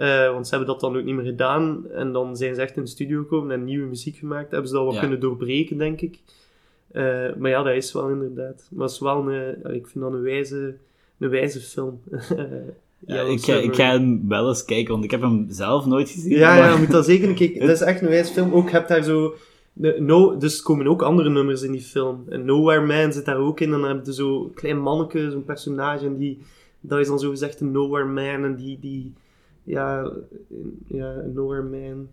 Eh, want ze hebben dat dan ook niet meer gedaan. En dan zijn ze echt in de studio gekomen en nieuwe muziek gemaakt. Hebben ze dat wat Ja. kunnen doorbreken, denk ik. Eh, maar ja, dat is wel inderdaad. Maar het is wel een, eh, ik vind dat een wijze, een wijze film. Ja, ik, ga, ik ga hem wel eens kijken, want ik heb hem zelf nooit gezien. Ja, maar- ja, je moet dat zeker keer... Dat is echt een wijze film. Ook, je hebt daar zo... de- No, dus er komen ook andere nummers in die film. En Nowhere Man zit daar ook in. En dan heb je zo'n klein manneke, zo'n personage. En die... Dat is dan zo gezegd een Nowhere Man. En die... die ja, ja, een Nowhere Man.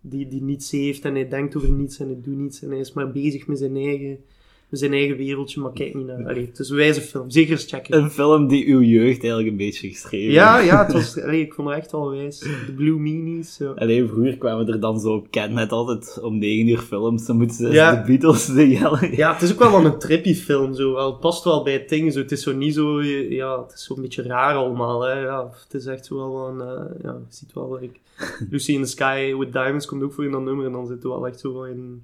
Die, die niets heeft. En hij denkt over niets. En hij doet niets. En hij is maar bezig met zijn eigen... Zijn eigen wereldje. Maar kijk niet naar... Allee, het is een wijze film. Zeker eens checken. Een film die uw jeugd eigenlijk een beetje geschreven Ja, heeft. ja, het was... Allee, ik vond het echt wel wijs. De Blue Meanies. Zo. Alleen vroeger kwamen er dan zo, ken net altijd om 9 uur films, dan moeten ze Ja. de Beatles de jellen. Ja, het is ook wel wel een trippy film, zo. Wel, Het past wel bij het ding, zo. Het is zo niet zo... Ja, het is zo'n beetje raar allemaal, hè. Ja, het is echt zo wel een... eh, ja, je ziet wel... Like, Lucy in the Sky with Diamonds komt ook voor in dat nummer. En dan zit er wel echt zo wel in...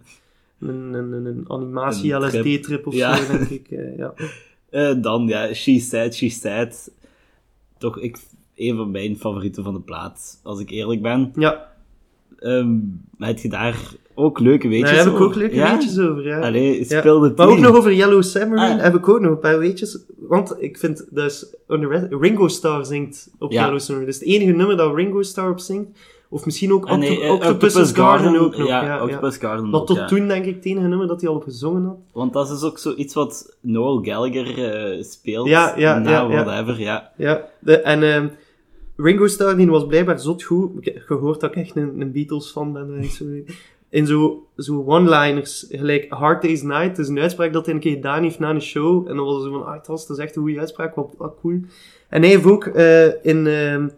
Een, een, animatie Een trip. LSD-trip of Ja. zo, denk ik. eh, ja. Eh, dan, ja, She Said, She Said. Toch, ik, een van mijn favorieten van de plaat, als ik eerlijk ben. ja, Ehm heb je daar ook leuke weetjes daar heb ik over? ook leuke ja? weetjes over, ja. Allee, Ja. speel de Maar ook nog over Yellow Submarine Ah. heb ik ook nog een paar weetjes. Want ik vind, under- Ringo Starr zingt op Ja. Yellow Submarine. Is het enige nummer dat Ringo Starr op zingt. Of misschien ook Ah, nee, Octo- eh, Octopus's Garden, ook nog. Ja, Ja, ja. Octopus Garden Dat ook, tot ja. toen denk ik het enige nummer dat hij al gezongen had. Want dat is dus ook zoiets wat Noel Gallagher eh, speelt. Ja, ja, na ja, ja. whatever, ja. Ja, de, en ehm, Ringo Starr die was blijkbaar zot goed. Ik heb gehoord dat ik echt een, een Beatles fan ben. zo- In zo, zo one-liners, gelijk Hard Day's Night, dat is een uitspraak dat hij een keer gedaan heeft na een show. En dan was het zo van, ah, dat is echt een goede uitspraak, wat, wat cool. En hij heeft ook eh, in, ehm,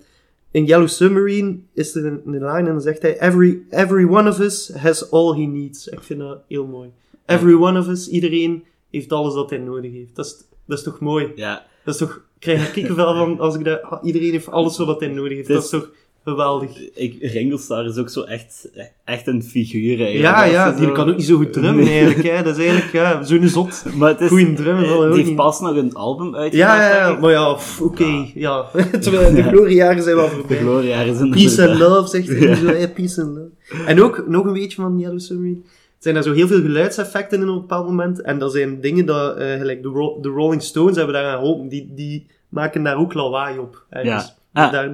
in Yellow Submarine is er een, een line en dan zegt hij, every, every one of us has all he needs. Ik vind dat heel mooi. Every one of us, iedereen heeft alles dat hij nodig heeft. Dat is, dat is toch mooi? Ja, Dat is toch, ik krijg er kikkervel van als ik dat, ah, iedereen heeft alles wat hij nodig heeft. Dat is toch geweldig. ik, Ringo Starr is ook zo echt, echt een figuur eigenlijk. Ja, ja, die zo- kan ook niet zo goed drummen Nee. eigenlijk. Hè. Dat is eigenlijk ja, zo'n zot. Maar het is... Goeie drummer, wel, Die heeft niet. pas nog een album uitgebracht. Ja, ja, maar ja, oké, ja. Terwijl de gloriejaren zijn wel De voorbij. gloria is een... Peace and love, zegt hij Ja. zo, hè, peace and love. En ook, nog een beetje van Yellow Submarine. Er zijn daar zo heel veel geluidseffecten in op een bepaald moment. En dat zijn dingen dat, eh, gelijk de, Ro- de Rolling Stones hebben daar aan geholpen. Die, die maken daar ook lawaai op. ergens. Ja. Ah, daar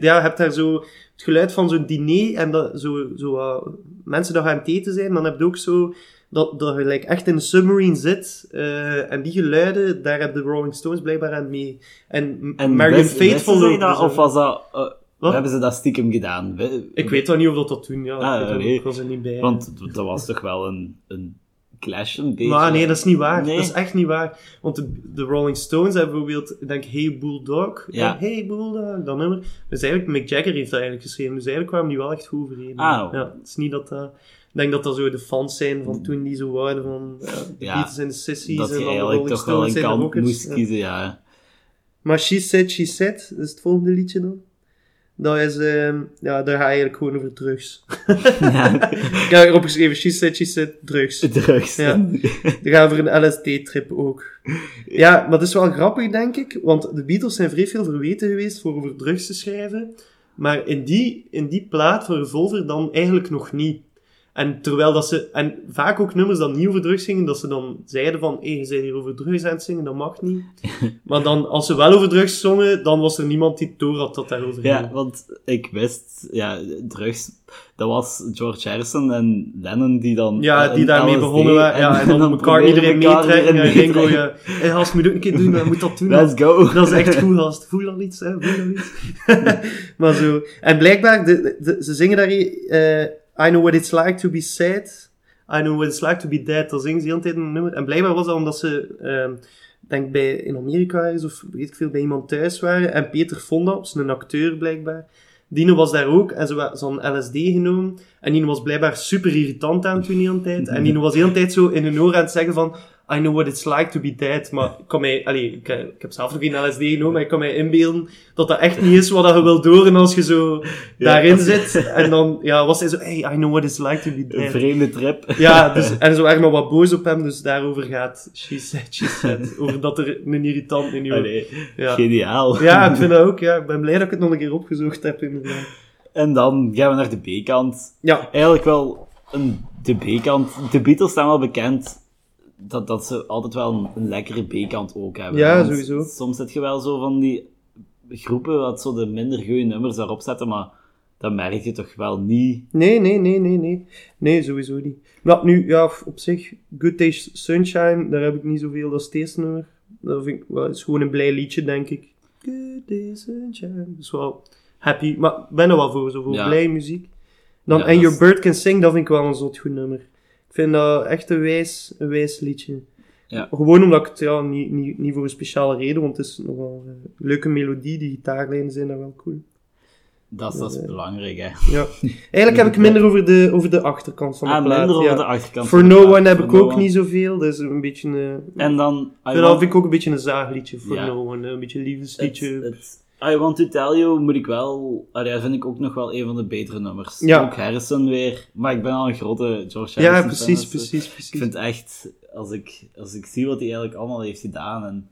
ja, je hebt daar zo het geluid van zo'n diner en dat, zo, zo mensen gaan aan het eten zijn. Dan heb je ook zo dat, dat je like, echt in een submarine zit. eh, en die geluiden, daar hebben de Rolling Stones blijkbaar aan mee. En, En Marion Faithful dat, of was dat... eh, Wat? Hebben ze dat stiekem gedaan? Ik weet wel niet of dat dat doen, ja. Ah, ik, weet dat nee. ook, ik was er niet bij. Want dat was toch wel een, een clash een beetje. maar nee, dat is niet waar. Nee. Dat is echt niet waar. Want de, de Rolling Stones hebben bijvoorbeeld, ik denk Hey Bulldog. Ja. Eh, Hey Bulldog, dat nummer. Dus eigenlijk, Mick Jagger heeft dat eigenlijk geschreven. Dus eigenlijk kwamen die wel echt goed overeen. Ah. Ja, het is niet dat dat... Ik denk dat dat zo de fans zijn van toen die zo waren van eh, de Ja, Beatles en de Sissies dat en dan de Rolling toch wel Stones een en de kant Rockets. moest kiezen, ja. Maar She Said, She Said, dat is het volgende liedje dan. Dat is, ehm, ja, daar ga je eigenlijk gewoon over drugs. ja. Ik heb erop geschreven, She Said, She Said, drugs. Drugs. Ja. We gaan voor een LSD-trip ook. Ja, maar dat is wel grappig, denk ik. Want de Beatles zijn vrij veel verweten geweest voor over drugs te schrijven. Maar in die, in die plaat van Revolver dan eigenlijk nog niet. En terwijl dat ze... En vaak ook nummers dat niet over drugs zingen, dat ze dan zeiden van... Hé, je bent hier over drugs aan het zingen, dat mag niet. Maar dan, als ze wel over drugs zongen, dan was er niemand die door had dat daarover ging. Ja, want ik wist, ja, drugs, dat was George Harrison en Lennon die dan... Ja, eh, die daarmee LSD begonnen waren. Ja, en dan elkaar iedereen meetrekken. Erin Ringo, meetrekken. ja. Hey, gast, moet ook een keer doen, hè. moet dat doen. Let's go. Dat is echt goed, gast. Voel al iets, hè. Voel al iets. maar zo. En blijkbaar, de, de- ze zingen daar... eh I know what it's like to be sad. I know what it's like to be dead. Dat zingen ze de hele tijd een nummer. En blijkbaar was dat omdat ze... ehm, denk bij, in Amerika is, of weet ik veel, bij iemand thuis waren. En Peter Fonda, is een acteur blijkbaar. Dino was daar ook en ze hadden LSD genomen. En Dino was blijkbaar super irritant aan het doen de hele tijd. En Dino was de hele tijd zo in hun oor aan het zeggen van... I know what it's like to be dead. Maar ik kan mij... Allee, ik, ik heb zelf nog geen LSD genomen, maar ik kan mij inbeelden dat dat echt niet is wat je wil doren als je zo daarin zit. En dan ja, was hij zo... Hey, I know what it's like to be Een dead. vreemde trip. Ja, dus, en ze waren nog wat boos op hem, dus daarover gaat She Said, She Said. Over dat er een irritant in je... Ja. geniaal. Ja, ik vind dat ook, ja. Ik ben blij dat ik het nog een keer opgezocht heb, inderdaad. En dan gaan we naar de B-kant. Ja, Eigenlijk wel een, de B-kant. De Beatles staan wel bekend dat, dat ze altijd wel een, een lekkere B-kant ook hebben. Ja, sowieso. Soms zit je wel zo van die groepen wat zo de minder goede nummers daarop zetten, maar dat merk je toch wel niet. nee, nee, nee, nee, nee. Nee, sowieso niet. Maar nu, ja, op zich, Good Days Sunshine, daar heb ik niet zoveel, het eerste nummer. Dat vind ik wel, is gewoon een blij liedje, denk ik. Good Days Sunshine. Dat is wel happy, maar ben er wel voor, zo voor Ja. blij muziek. Dan Ja, Your Bird Can Sing, dat vind ik wel een zot goed nummer. Ik vind dat echt een wijs, een wijs liedje. Ja. Gewoon omdat ik het, ja, niet, niet, niet voor een speciale reden, want het is nogal een leuke melodie, die gitaarlijnen zijn daar wel cool. Dat is, dat is Ja. belangrijk, hè. Ja. Eigenlijk heb ik minder over de, over de achterkant van de Ah, plaat. minder over ja. de achterkant. For van de No plaat. One heb For ik No ook One. niet zoveel. Dat is een beetje een... En dan... Dat want- vind ik ook een beetje een zaagliedje. For Ja. No One. Een beetje een het, liefdesliedje. het, I Want To Tell You moet ik wel... Allee, vind ik ook nog wel een van de betere nummers. Ja. Ook Harrison weer. Maar ik ben al een grote George ja, Harrison precies, fan, dus precies, Ik precies. vind echt... Als ik, als ik zie wat hij eigenlijk allemaal heeft gedaan en...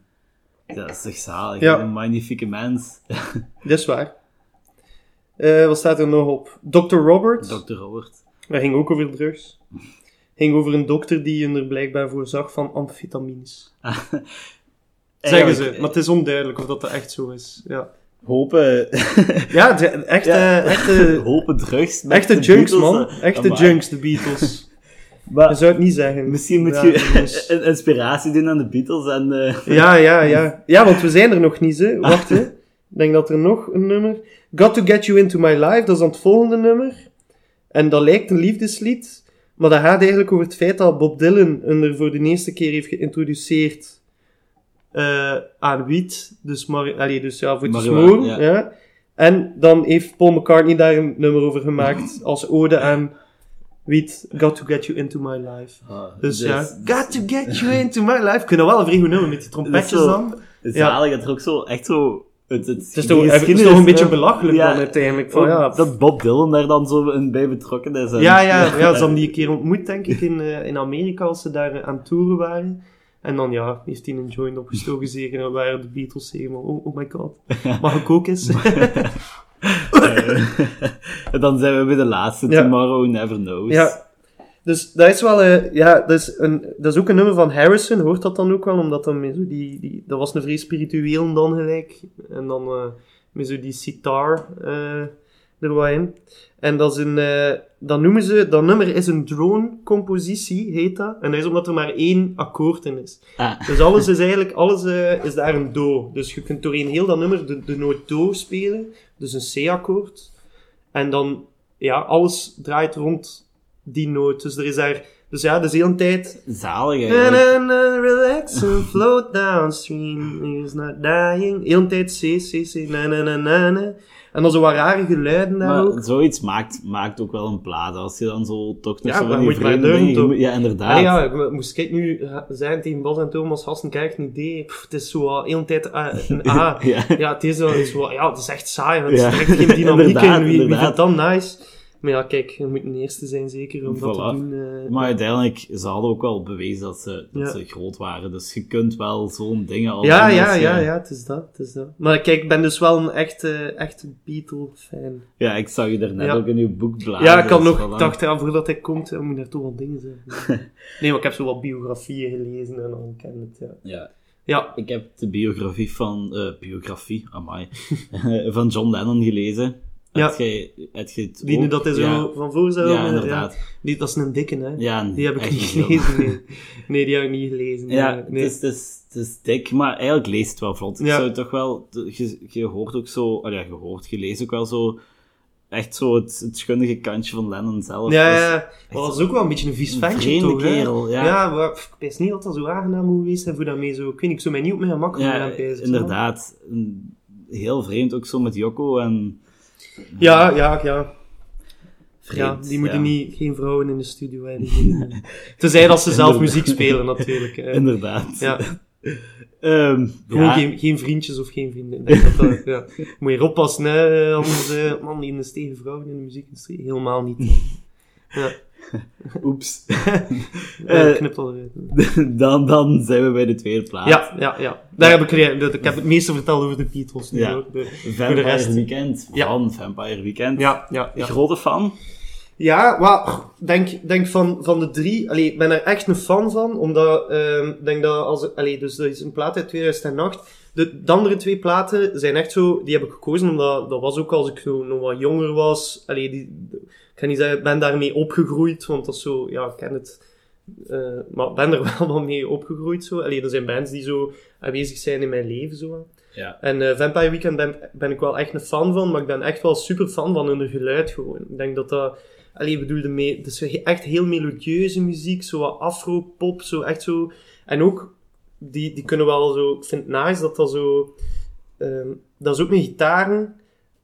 Dat is toch zalig. Ja. Een magnifieke mens. Dat is waar. Eh, wat staat er nog op? Dr. Robert. Dr. Robert. Dat ging ook over drugs. ging over een dokter die er blijkbaar voorzag van amfetamines. Zeggen ze, maar het is onduidelijk of dat, dat echt zo is. Ja, Hopen... ja het- echt, Ja. echte, Hopen drugs. echte de junks, Beatles, man. eh. Echte Amai. junks, de Beatles. Maar Je zou het niet zeggen. misschien moet Ja, je een inspiratie doen aan de Beatles en... eh, Ja, ja, ja. Ja, want we zijn er nog niet, hè. Wacht, hè. Ik denk dat er nog een nummer... Got to Get You Into My Life, dat is dan het volgende nummer. En dat lijkt een liefdeslied, maar dat gaat eigenlijk over het feit dat Bob Dylan hem er voor de eerste keer heeft geïntroduceerd eh, aan wiet. Dus, maar, allee, dus ja, voor te Marijuana, smoren. ja. Ja. En dan heeft Paul McCartney daar een nummer over gemaakt als ode aan wiet. Got to Get You Into My Life. Dus ja, got to get you into my life. Kunnen wel een vrij goed nummer met die trompetjes Dat is zo- dan. Zalig dat er ook zo, echt zo... Het, het, Het is toch, het is toch een beetje belachelijk dan uiteindelijk. Van, ja, Dat Bob Dylan daar dan zo in bij betrokken is. en- ja, ja, ja, ze hebben die een keer ontmoet, denk ik, in, eh, in Amerika, als ze daar aan het toeren waren. En dan, ja, heeft hij een joint opgestoken zeker, en waren de Beatles zeggen, van, oh, oh my god, mag ik ook eens? En dan zijn we bij de laatste, Ja. Tomorrow Never Knows. ja, dus dat is wel, eh, ja, dat is, een, dat is ook een nummer van Harrison, hoort dat dan ook wel, omdat dan met zo die, die, dat was een vrij spiritueel dan gelijk. En dan eh, met zo die sitar eh er in. En dat is een, eh, dat noemen ze, dat nummer is een drone-compositie, heet dat. En dat is omdat er maar één akkoord in is. Ah. Dus alles is eigenlijk, alles eh, is daar een do. Dus je kunt doorheen heel dat nummer de, de noot do spelen, dus een C-akkoord. En dan, ja, alles draait rond die noot. Dus er is daar, dus ja, dus de hele tijd... Zalig Na, eigenlijk. na, na, relax and float downstream, he's not dying. Heel tijd C, C, C, na, na, na, na, na. En dan zo wat rare geluiden daar Maar ook. zoiets maakt, maakt ook wel een plaat. Als je dan zo toch nog Ja, zo van die moet je maar vreemde dingen- Ja, inderdaad. Allee, ja, ik- moest ik nu zijn tegen Bas en Thomas Hassen, kijk, een idee. Pff, het is zo de tijd eh, een A. Ja. Ja, het is, zo, zo, ja, het is echt saai, want Ja. er is echt geen dynamiek in. Wie, wie vindt dat nice? Maar ja, kijk, je moet een eerste zijn zeker om dat te doen. eh. Maar uiteindelijk, ze hadden ook wel bewezen dat ze, dat Ja. ze groot waren. Dus je kunt wel zo'n dingen al ja, ja, je- ja, ja, het is dat, het is dat. Maar kijk, ik ben dus wel een echte, echte Beatle-fan. Ja, ik zag je daarnet Ja. ook in uw boek blazen. Ja, ik had dus nog, voilà. ik dacht, ja, voordat hij komt, dan moet er toch wel dingen zijn. nee, maar ik heb zo wat biografieën gelezen en dan ken het, ja. Ja, Ja, ik heb de biografie van... eh, biografie, amai. van John Lennon gelezen. Ja. Het die nu dat hij zo Ja, van voor zou... ja, inderdaad. Die, dat is een dikke, hè. Ja, Die heb ik niet gelezen, nee. Nee, die heb ik niet gelezen. Ja, nee. het, is, het, is, het is dik, maar eigenlijk leest het wel vlot. Ik Ja. zou toch wel... Je, je hoort ook zo... Oh ja, je hoort, je leest ook wel zo... Echt zo het, het schundige kantje van Lennon zelf. Ja, Dus- ja, ja. Maar dat is ook wel een beetje een vies ventje, toch, kerel, ja. Ja, maar ik wist niet dat dat zo aangenaam moet geweest zijn voor dat mee zo... Ik weet niet, ik zou mij niet op mijn gemak Ja, aan bezig. inderdaad. Heel vreemd ook zo met Jocko en... Ja, ja, ja. Vreemd, ja, die moeten ja. niet, geen vrouwen in de studio hebben. Tenzij dat ze zelf muziek spelen, natuurlijk. Inderdaad. Ja, Ehm, gewoon ja, geen, geen vriendjes of geen vrienden. Dat dat, ja. Moet je oppassen, hè. Anders, eh, man, die investeren vrouwen in de muziekindustrie. Helemaal niet. Ja, Oeps. eh, knipt al eruit. dan, dan zijn we bij de tweede plaat. Ja, ja, ja. Daar heb ik, ik heb het meeste verteld over de Beatles nu, Ja. hoor. De- Vampire de rest. Weekend. Ja. Van Vampire Weekend. Ja, ja, ja. Grote fan. Ja, maar denk, denk van, van de drie, allee, ik ben er echt een fan van, omdat ehm, ik denk dat als, allee, dus dat is een plaat uit 2008. De, de andere twee platen zijn echt zo, die heb ik gekozen omdat dat was ook als ik zo nog wat jonger was. Allee, die, ik kan niet zeggen, ik ben daarmee opgegroeid, want dat is zo, ja, ik ken het. eh, maar ik ben er wel wat mee opgegroeid zo. Allee, er zijn bands die zo aanwezig zijn in mijn leven zo. Ja. En eh, Vampire Weekend ben, ben ik wel echt een fan van, maar ik ben echt wel super fan van hun geluid gewoon. Ik denk dat dat, allee, bedoel, de me, het is he- echt heel melodieuze muziek, zo wat afro-pop, zo echt zo. En ook, die, die kunnen wel zo, ik vind het nice dat dat zo, ehm, dat is ook met gitaren.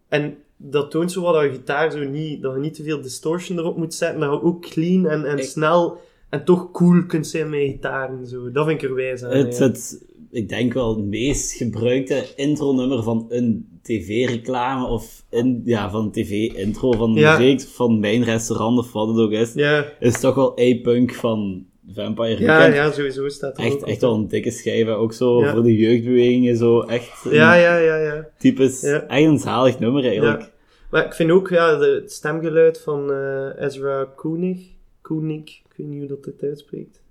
En dat toont zo wat dat je gitaar zo niet, dat je niet te veel distortion erop moet zetten, dat je ook clean en, en Ik- snel en toch cool kunt zijn met gitaren. Zo. Dat vind ik er wijs aan. Het, ja. het, ik denk wel het meest gebruikte intro-nummer van een tv-reclame of in, ja, van een tv-intro van Ja. een reeks van mijn restaurant of wat het ook is, ja, is toch wel A-Punk van Vampire ja, Weekend. ja, sowieso staat er Echt, ook echt wel een dikke schijf, ook zo Ja. voor de jeugdbewegingen, zo echt een Ja, ja, ja, ja. typisch, Ja. echt een zalig nummer eigenlijk. Maar ik vind ook ja, de, het stemgeluid van eh, Ezra Koenig. Koenig, ik weet niet hoe dat het uitspreekt.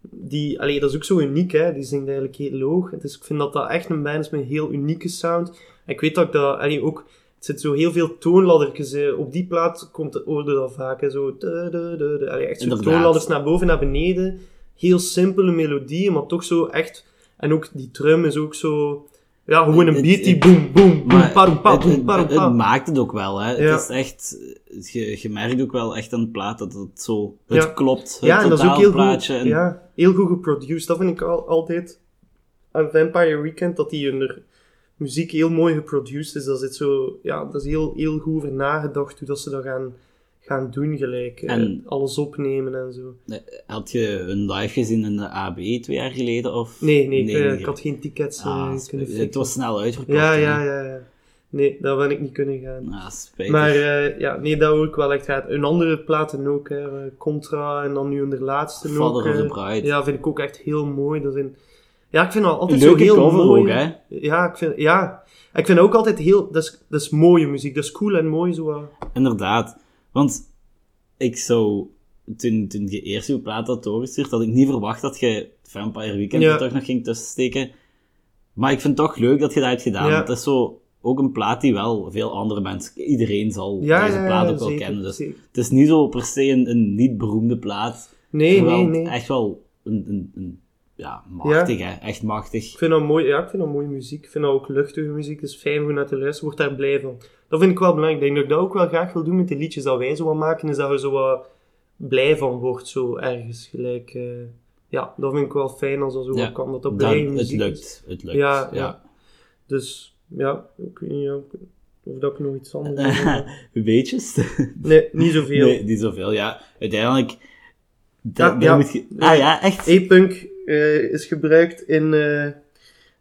Die, allee, dat is ook zo uniek, hè. Die zingt eigenlijk heel loog. Dus ik vind dat dat echt een band is met een heel unieke sound. En ik weet dat ik dat, allee, ook... Het zit zo heel veel toonladdertjes. eh, op die plaat komt het oorde dat vaak, hè. Zo... allee, echt zo toonladders naar boven, naar beneden. Heel simpele melodieën, maar toch zo echt... En ook die drum is ook zo... Ja, gewoon een beat die boom, boom, Maar parum, pa, het, maakt het ook wel, hè. Het is echt... Je, je merkt ook wel echt aan het plaat dat het zo... Het klopt, het Ja, en dat is ook heel goed, ja, heel goed geproduced. Dat vind ik al, altijd aan Vampire Weekend, dat die hun muziek heel mooi geproduced is. Dat zit zo, ja, dat is heel, heel goed over nagedacht hoe dat ze dat gaan, gaan doen, gelijk. eh, En- alles opnemen en zo. Had je een live gezien in de AB twee jaar geleden? Of? Nee, nee, eh, nee. ik had geen tickets eh, Ah, kunnen spe- het was snel uitverkocht. Ja, ja, ja, ja. Nee, daar ben ik niet kunnen gaan. Ah, spijtig. Maar eh, ja, nee, dat hoor ik wel echt gaat. Hun andere platen ook, hè. eh, Contra en dan nu hun laatste ook. Father of the eh. Ja, vind ik ook echt heel mooi. Dat zijn... Ja, ik vind dat altijd Leuke zo heel mooi. ook, hè. Ja, ik vind, ja. Ik vind ook altijd heel... Dat is, dat is mooie muziek. Dat is cool en mooi, zo. Inderdaad. Want ik zou... Toen, toen je eerst je plaat had doorgestuurd, had ik niet verwacht dat je Vampire Weekend Ja. er toch nog ging tussensteken. Maar ik vind het toch leuk dat je dat hebt gedaan. Ja. Het is zo ook een plaat die wel veel andere mensen... Iedereen zal Ja, deze plaat ook wel zeker, kennen. Dus zeker. het is niet zo per se een, een niet beroemde plaat. Nee, nee, nee. echt wel een... een, een ja, machtig, hè. Echt machtig. Ik vind dat mooi. Ja, ik vind dat mooie muziek. Ik vind dat ook luchtige muziek. Het is fijn om naar te luisteren. Word daar blij van. Dat vind ik wel belangrijk. Ik denk dat ik dat ook wel graag wil doen met de liedjes dat wij zo wat maken. Is dat je zo wat blij van wordt, zo ergens. Gelijk... eh, ja, dat vind ik wel fijn als dat zo Ja, wat kan. Dat dat Dat, blij het muziek is. lukt. Het lukt. Ja, ja. Dus, ja, ik weet niet of dat ik nog iets anders wil doen. Weetjes? Nee, niet zoveel. Nee, niet zoveel, ja. Uiteindelijk... Da, Ja, daar ja. moet je... Ah ja, echt? E-Punk eh, is gebruikt in eh,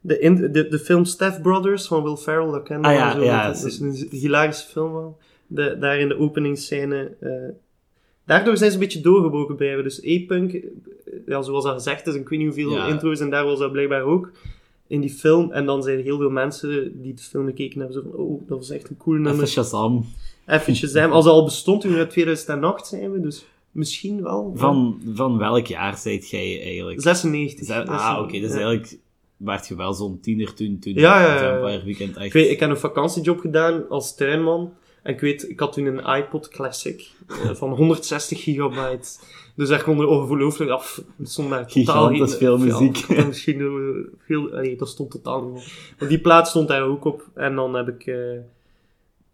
de, in, de, de film Step Brothers van Will Ferrell. Dat kennen Ah, we ja, zo. ja, dat is een hilarische film wel. De, daar in de openingsscène. eh daardoor zijn ze een beetje doorgebroken bij hebben. Dus E-Punk, ja, zoals al gezegd is, ik weet niet hoeveel Ja. intro's en daar was dat blijkbaar ook. In die film. En dan zijn er heel veel mensen die de film gekeken hebben. Zo van, oh, dat was echt een cool nummer. Even Shazam. Even Shazam. Als al bestond, toen in 2008 zijn we, dus misschien wel. Van, van welk jaar zijt jij eigenlijk? 96. Zij- ah, oké, dus Ja. eigenlijk waart je wel zo'n tiener toen, toen Ja, ja, ja. Vampire Weekend echt... Ik, weet, ik heb een vakantiejob gedaan als tuinman. En ik weet, ik had toen een iPod Classic eh, van 160 gigabyte. Dus daar kon er ongelooflijk af. Er stond daar totaal geen- veel ja, muziek. er misschien eh, veel... Nee, dat stond totaal niet. Maar die plaat stond daar ook op. En dan heb ik... eh,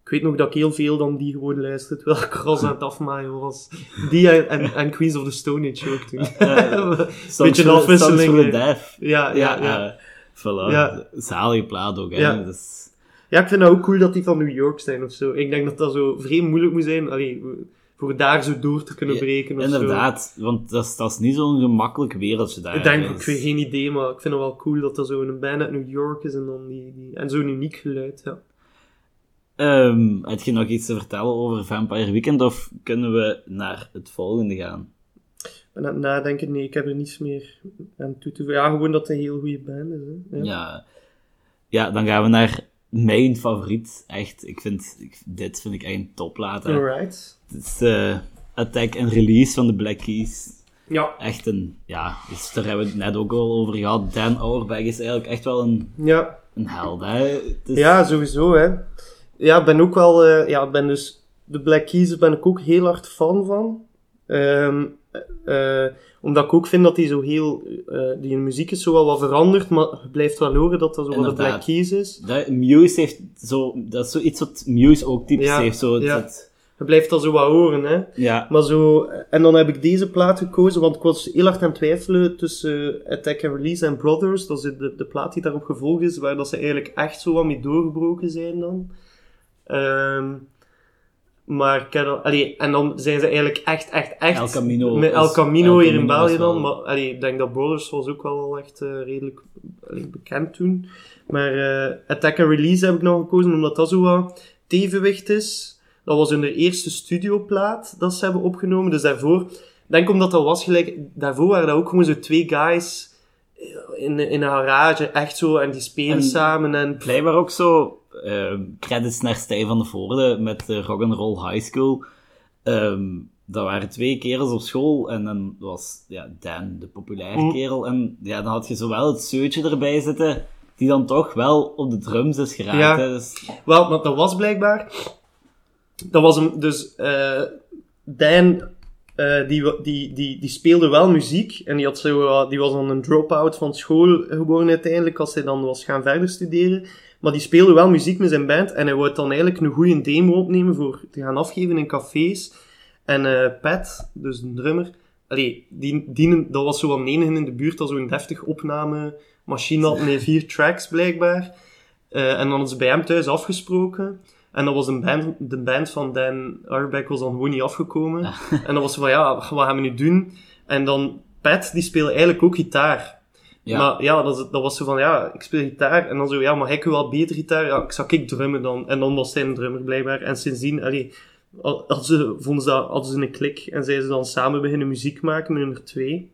ik weet nog dat ik heel veel dan die gewoon luisterde, terwijl ik gras aan het afmaaien was. Die en, en, en Queens of the Stone Age ook toen. Beetje een afwisseling, ja, ja, ja. eh, voilà. Ja. Zalige plaat ook, hè. Ja. Dus, Ja, ik vind het ook cool dat die van New York zijn of zo. Ik denk dat dat zo vreemd moeilijk moet zijn allee, voor daar zo door te kunnen Ja, breken of inderdaad, want dat is, dat is niet zo'n gemakkelijk wereldje daar. Ik denk, ik weet geen idee, maar ik vind het wel cool dat dat zo een band uit New York is en dan die, die en zo'n uniek geluid, ja. Ehm, heb je nog iets te vertellen over Vampire Weekend, of kunnen we naar het volgende gaan? Het nadenken, nee, ik heb er niets meer aan toe te voegen. Ja, gewoon dat het een heel goede band is, hè. Ja. Ja. ja, dan gaan we naar mijn favoriet. Echt, ik vind, ik, dit vind ik echt een topplaat. hè. Alright. Het is eh, Attack and Release van de Black Keys. Ja, Echt een, ja, dus daar hebben we het net ook al over gehad. Dan Auerbach is eigenlijk echt wel een, ja. een held, hè. Is- Ja, sowieso, hè. Ja, ik ben ook wel... eh, ja, ben dus... De Black Keys ben ik ook heel hard fan van. Ehm, eh, omdat ik ook vind dat die zo heel... eh die muziek is zo wel wat veranderd, maar je blijft wel horen dat dat zo wat de Inderdaad. Black Keys is. Dat, Muse heeft zo, dat is zoiets wat Muse ook typisch Ja, heeft. Zo, ja. het- Je blijft dat zo wat horen, hè. ja. Maar zo... En dan heb ik deze plaat gekozen, want ik was heel hard aan het twijfelen tussen Attack and Release en Brothers. Dat is de, de plaat die daarop gevolgd is, waar dat ze eigenlijk echt zo wat mee doorgebroken zijn dan. Ehm, maar dan, allee, en dan zijn ze eigenlijk echt, echt, echt... El Camino Met El Camino El hier in België dan. Maar allee, ik denk dat Brothers was ook wel al echt eh, redelijk allee, bekend toen. Maar eh, Attack and Release heb ik nog gekozen, omdat dat zo wat tevenwicht is. Dat was hun eerste studioplaat dat ze hebben opgenomen. Dus daarvoor, denk omdat dat was gelijk, daarvoor waren dat ook gewoon zo twee guys in, in een garage, echt zo, en die spelen En- samen. En Blijkbaar ook zo credits naar Stijn van de Voorde met de Rock'n'Roll High School. Ehm, dat waren twee kerels op school en dan was ja, Dan de populaire Mm. kerel. En ja, dan had je zowel het zeutje erbij zitten, die dan toch wel op de drums is geraakt. Ja. hè. Dus, Wel, want dat was blijkbaar. Dat was hem, dus. eh Dan eh, die, die, die, die speelde wel muziek. En die, had zo, eh, die was dan een drop-out van school geworden uiteindelijk, als hij dan was gaan verder studeren. Maar die speelde wel muziek met zijn band. En hij wou dan eigenlijk een goede demo opnemen voor te gaan afgeven in cafés. En eh Pat, dus de drummer, allee, die, die, dat was zo aan enige in de buurt dat zo'n deftig opnamemachine had met vier tracks blijkbaar. Eh, en dan hadden ze bij hem thuis afgesproken. En dat was een band, de band van Dan Arbeck was dan gewoon niet afgekomen. En dan was ze van, ja, wat gaan we nu doen? En dan Pat, die speelde eigenlijk ook gitaar. Ja. Maar ja, dat, dat was zo van, ja, ik speel gitaar. En dan zo, ja, maar hij kan wel beter gitaar. Ja, ik zou ik drummen dan. En dan was hij een drummer blijkbaar. En sindsdien, allee, al- hadden ze, vonden ze dat, hadden ze een klik. En zeiden ze dan samen beginnen muziek maken hun twee.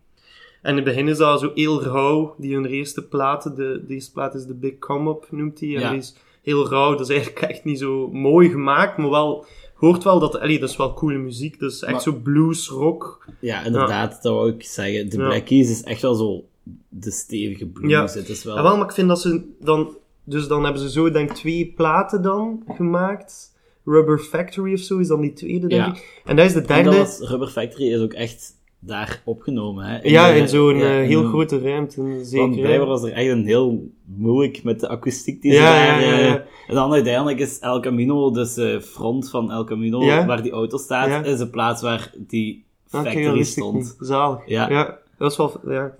En in het begin is dat zo heel rauw. Die hun eerste platen, de, de eerste plaat is de Big Come Up, noemt hij. En Ja. die is heel rauw. Dat is eigenlijk echt niet zo mooi gemaakt. Maar wel, hoort wel dat, allee, dat is wel coole muziek. Dat is echt Maar- zo blues, rock. Ja, inderdaad, dat wou ik zeggen. De. Black Keys is echt wel zo de stevige blues. Ja. Het is wel... Ja, wel, maar ik vind dat ze dan... Dus dan hebben ze zo, denk ik, twee platen dan gemaakt. Rubber Factory of zo is dan die tweede, denk Ja. ik. En dat is de En derde. dat was, Rubber Factory is ook echt daar opgenomen. Hè? ja, de- in zo'n ja, eh, in heel grote ruimte, zeker. Want blijkbaar was er echt een heel moeilijk met de akoestiek die Ja, ze ja, daar... ja, eh, ja. En dan uiteindelijk is El Camino, dus de front van El Camino, Ja. waar die auto staat, Ja. is de plaats waar die Ah, factory stond. Zalig. Ja. ja. Dat is wel... Ja.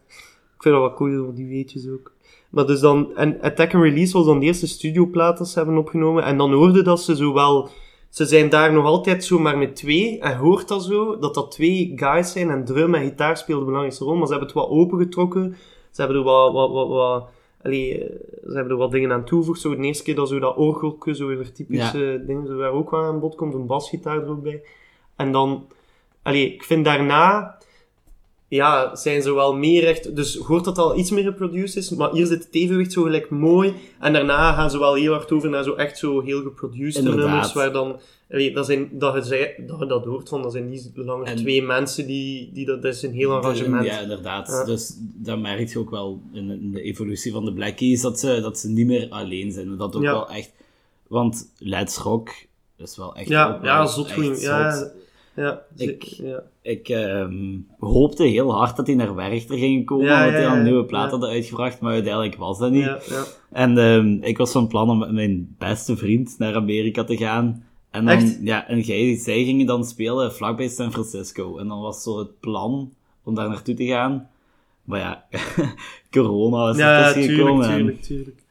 Vind dat wel cool, die weetjes ook. Maar dus dan... En Attack and Release was dan de eerste studioplaat dat ze hebben opgenomen. En dan hoorde dat ze zo wel... Ze zijn daar nog altijd zo maar met twee. En hoort dat zo, dat dat twee guys zijn. En drum en gitaar speelden de belangrijkste rol. Maar ze hebben het wat opengetrokken. Ze hebben er wat... wat, wat, wat allee, eh, ze hebben er wat dingen aan toegevoegd. Zo de eerste keer dat zo dat orgelke, zo weer typische dingen, zo daar ook wel aan bod komt. Een basgitaar er ook bij. En dan... Allee, ik vind daarna ja, zijn ze wel meer echt... Dus hoort dat al iets meer geproduced is, maar hier zit het evenwicht zo gelijk mooi. En daarna gaan ze wel heel hard over naar zo echt zo heel geproduced nummers, waar dan... allee, dat, zijn, dat, je, zei, dat je dat hoort van, dat zijn niet langer En- twee mensen die, die dat... Dat is een heel arrangement. Ja, inderdaad. Ja. Dus dat merk je ook wel in, in de evolutie van de Black Keys, dat ze, dat ze niet meer alleen zijn. En Dat ook Ja. wel echt... Want Let's Rock is wel echt... Ja, ook ja, wel zot echt goed. Ja, zot. ja, ze- Ik- ja. Ik ehm, hoopte heel hard dat hij naar Werchter ging komen, Ja, omdat ja, hij een ja, nieuwe plaat ja. hadden uitgebracht, maar uiteindelijk was dat niet. ja, ja. En ehm, ik was van plan om met mijn beste vriend naar Amerika te gaan. En dan, Echt? ja, en jij, zij gingen dan spelen vlakbij San Francisco. En dan was zo het plan om daar naartoe te gaan. Maar ja, corona is Ja, er tussen tuurlijk, gekomen. en- tuurlijk, tuurlijk.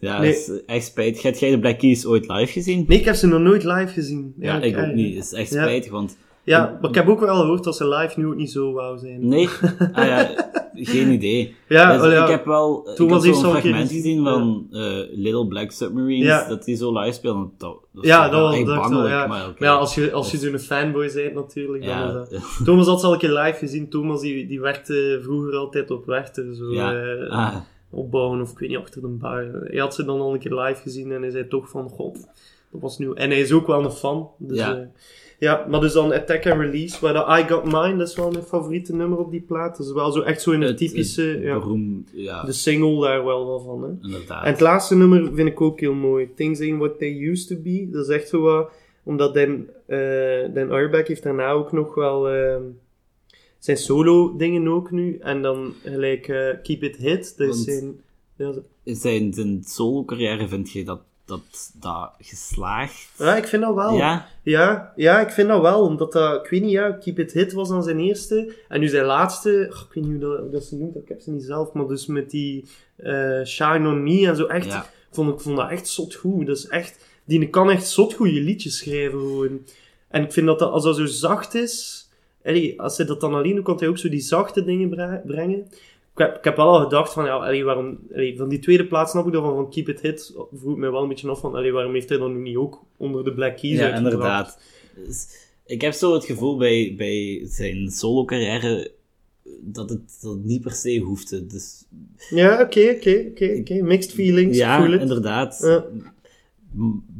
Ja, Nee. het is echt spijtig. Heb jij de Black Keys ooit live gezien? Nee, ik heb ze nog nooit live gezien. Ja, ik ook eigenlijk. niet. Het is echt spijtig, want... Ja, maar ik heb ook wel gehoord dat ze live nu ook niet zo wauw zijn. Nee, ah, ja, geen idee. Ja, Dus ja. Ik heb wel ik heb heeft zo'n keer fragment gezien, van eh, Little Black Submarines, Ja. dat die zo live spelen. Dat, dat Ja, dat was echt dat wel, bangelijk, ja. maar oké. Maar ja, als je, als je zo'n fanboy bent natuurlijk, dan is dat... Thomas had ze al een keer live gezien. Thomas die, die werkte vroeger altijd op Werchter, zo ja. eh, Ah, opbouwen of ik weet niet, achter de bar. Hij had ze dan al een keer live gezien en hij zei toch van, god, dat was nieuw. En hij is ook wel een fan. Dus, Ja. ja. ja, maar dus dan Attack and Release, waar dat I Got Mine, dat is wel mijn favoriete nummer op die plaat. Dat is wel zo echt zo in de het- typische, het ja, ja, de single daar wel wel van, hè. inderdaad. En het laatste nummer vind ik ook heel mooi. Things Ain't What They Used To Be. Dat is echt zo wat... Omdat Dan, eh Dan Auerbach heeft daarna ook nog wel... ehm, zijn solo dingen ook nu. En dan gelijk eh, Keep It Hit. Want- zijn... Ja, zijn, zijn solo-carrière vind je dat, dat, dat geslaagd? ja, ik vind dat wel. Ja? Ja, ja, ik vind dat wel. Omdat dat... Ik weet niet, ja, Keep It Hit was dan zijn eerste. En nu zijn laatste... ik weet niet hoe dat, hoe dat ze noemt. Ik heb ze niet zelf. Maar dus met die eh, Shine On Me en zo. Echt... Ja. vond ik vond dat echt zot goed. Dat is echt, die kan echt zot goede liedjes schrijven gewoon. En ik vind dat, dat als dat zo zacht is, allee, als hij dat dan alleen doet, kan hij ook zo die zachte dingen brengen. Ik heb, ik heb wel al gedacht van, ja, allee, waarom, van die tweede plaats snap ik dan van, van Keep It Hit, vroeg ik mij wel een beetje af van, allee, waarom heeft hij dan nu niet ook onder de Black Keys Ja, inderdaad. Dus ik heb zo het gevoel bij, bij zijn solo-carrière dat het, dat niet per se hoefde. Dus Ja, oké, oké, oké, oké. Mixed feelings, ja, inderdaad. Ja.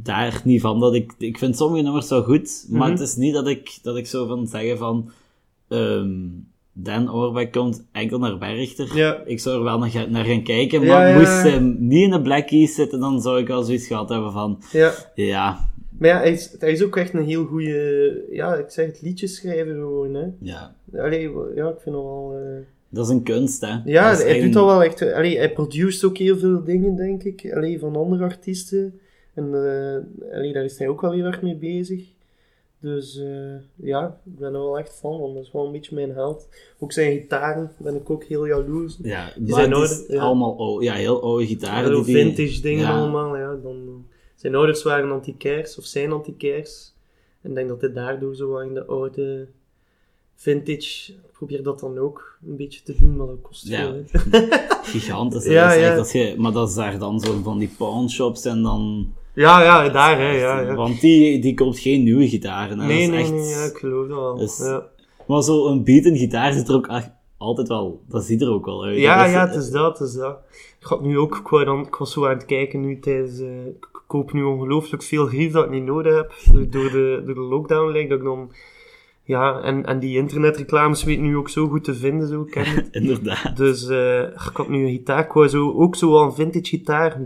Daar niet van dat ik... Ik vind sommige nummers wel goed, maar Mhm. het is niet dat ik, dat ik zo van zeggen van... ehm Dan Auerbach komt enkel naar Berchter. Ja. Ik zou er wel naar, naar gaan kijken, maar ja, moest hij niet in de Black Keys zitten, dan zou ik wel zoiets gehad hebben van... Ja, Ja, Maar ja, hij is, hij is ook echt een heel goede, ja, ik zeg het, liedjeschrijver gewoon, hè. Ja, Allee, ja, ik vind hem wel... eh, dat is een kunst, hè. Ja, hij doet al wel echt... Allee, hij produceert ook heel veel dingen, denk ik. Allee, van andere artiesten. En allee, daar is hij ook wel heel erg mee bezig. Dus eh, ja, ik ben er wel echt van, want dat is wel een beetje mijn held. Ook zijn gitaren ben ik ook heel jaloers. Ja, Die maar zijn oude- ja. allemaal oude, ja, heel oude gitaren. Die die- vintage dingen ja. allemaal, ja. Dan, eh, zijn ouders waren anti-kers, of zijn anti-kers. En ik denk dat hij daardoor zo in de oude vintage... Ik probeer dat dan ook een beetje te doen, maar dat kost Ja. veel. hè. Gigantisch. Ja, dat is ja. echt als je, maar dat is daar dan zo van die pawnshops en dan... Ja, ja, daar, hè, ja, ja. Want die, die koopt geen nieuwe gitaren. Hè. Nee, nee, echt... nee, ja, ik geloof dat wel. Dus- ja, Maar zo'n beaten gitaar zit er ook echt altijd wel... Dat ziet er ook wel uit. ja, is- ja, het is dat, het is dat. Ik had nu ook, ik, dan, ik was zo aan het kijken nu tijdens... eh, ik koop nu ongelooflijk veel grief dat ik niet nodig heb. Door de, door de lockdown lijkt dat ik dan... Ja, en, en die internetreclames weet nu ook zo goed te vinden, zo ken het. Inderdaad. Dus eh, ik had nu een gitaar. Ik wou zo, ook zo wel een vintage gitaar.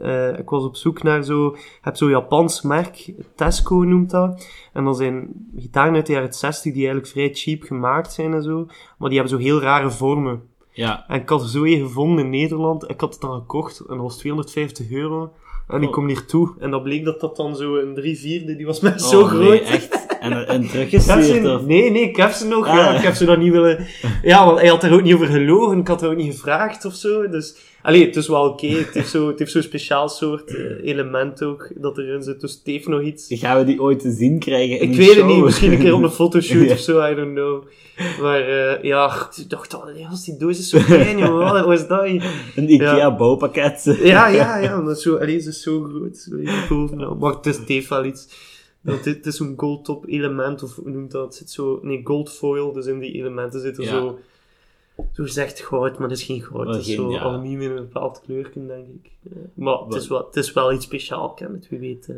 Eh, ik was op zoek naar zo... Ik heb zo'n Japans merk, Tesco noemt dat. En dat zijn gitaren uit de jaren 60 die eigenlijk vrij cheap gemaakt zijn en zo. Maar die hebben zo heel rare vormen. Ja. En ik had er zo een gevonden in Nederland. Ik had het dan gekocht en dat was 250 euro. En ik Oh. kom hier toe en dat bleek dat dat dan zo een drie vierde, die was met Oh, zo groot. Nee, echt. En, en Ik teruggestuurd of... nee, nee, ik heb ze nog. Ah. Ja, ik heb ze nog niet willen... Ja, want hij had er ook niet over gelogen. Ik had er ook niet gevraagd of zo. Dus... Allee, het is wel oké. Het heeft zo- het heeft zo'n speciaal soort eh, element ook dat erin zit. Dus het heeft nog iets... Gaan we die ooit te zien krijgen in Ik weet het niet. Misschien een keer op een fotoshoot Ja. of zo. I don't know. Maar eh, ja, ik dacht al, ja, als die doos is zo klein, joh. Wat is dat? Een Ikea Ja. Ja, ja, ja. Dat is zo, allee, ze is zo groot. Hier bovenaan. Maar het, is, het heeft wel iets. Dat dit, het is zo'n gold top element, of hoe noemt dat? Zit zo, nee, gold foil. Dus in die elementen zit er Ja. zo, zo gezegd goud, maar het is geen goud. Maar Het is geen- zo ja. aluminium in een bepaald kleurken, denk ik. Maar het is, Wel- het is wel iets speciaals, het. Wie weet, eh,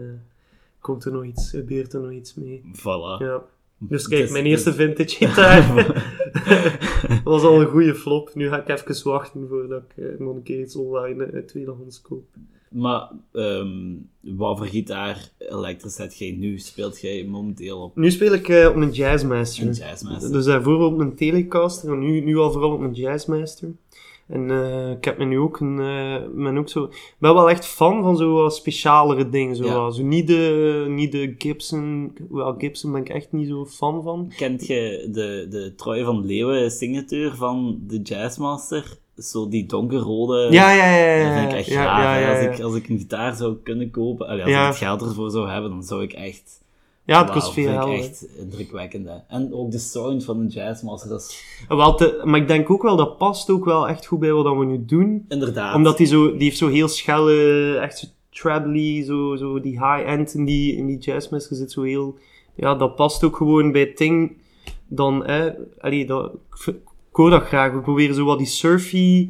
komt er nog iets, gebeurt er nog iets mee. Voilà. Ja. Dus kijk, mijn eerste vintage gitaar dat was al een goede flop. Nu ga ik even wachten voordat ik eh, nog een keer iets online eh, tweedehands koop. Maar, ehm wat voor gitaar elektrisch heb jij nu? Speelt jij momenteel op Nu speel ik eh, op een Jazzmaster. een Jazzmaster? Dus daarvoor op een Telecaster en nu, nu al vooral op een Jazzmaster. En eh, ik heb me nu ook een, eh, ben ook zo, ben wel echt fan van zo wat specialere dingen. Zo, Ja. wat. zo niet, de, niet de Gibson, wel Gibson ben ik echt niet zo fan van. Kent je de, de Troy van Leeuwen signature van de Jazzmaster? Zo die donkerrode... Ja, ja, ja, ja. Dat vind ik echt ja, ja, Als, ik, als ik een gitaar zou kunnen kopen, allee, als ik het geld ervoor zou hebben, dan zou ik echt... Ja, het kost veel vind ik geld. echt indrukwekkend. Hè. En ook de sound van een Jazzmaster, dat is Wel te- maar ik denk ook wel, dat past ook wel echt goed bij wat we nu doen. inderdaad... Omdat die zo, die heeft zo heel schelle, echt zo trebly, zo, zo die high-end in die, in die jazzmaster zit zo heel, ja, dat past ook gewoon bij het ding. Dan, hè, allee, dat, ik hoor dat graag. We proberen zo wat die surfy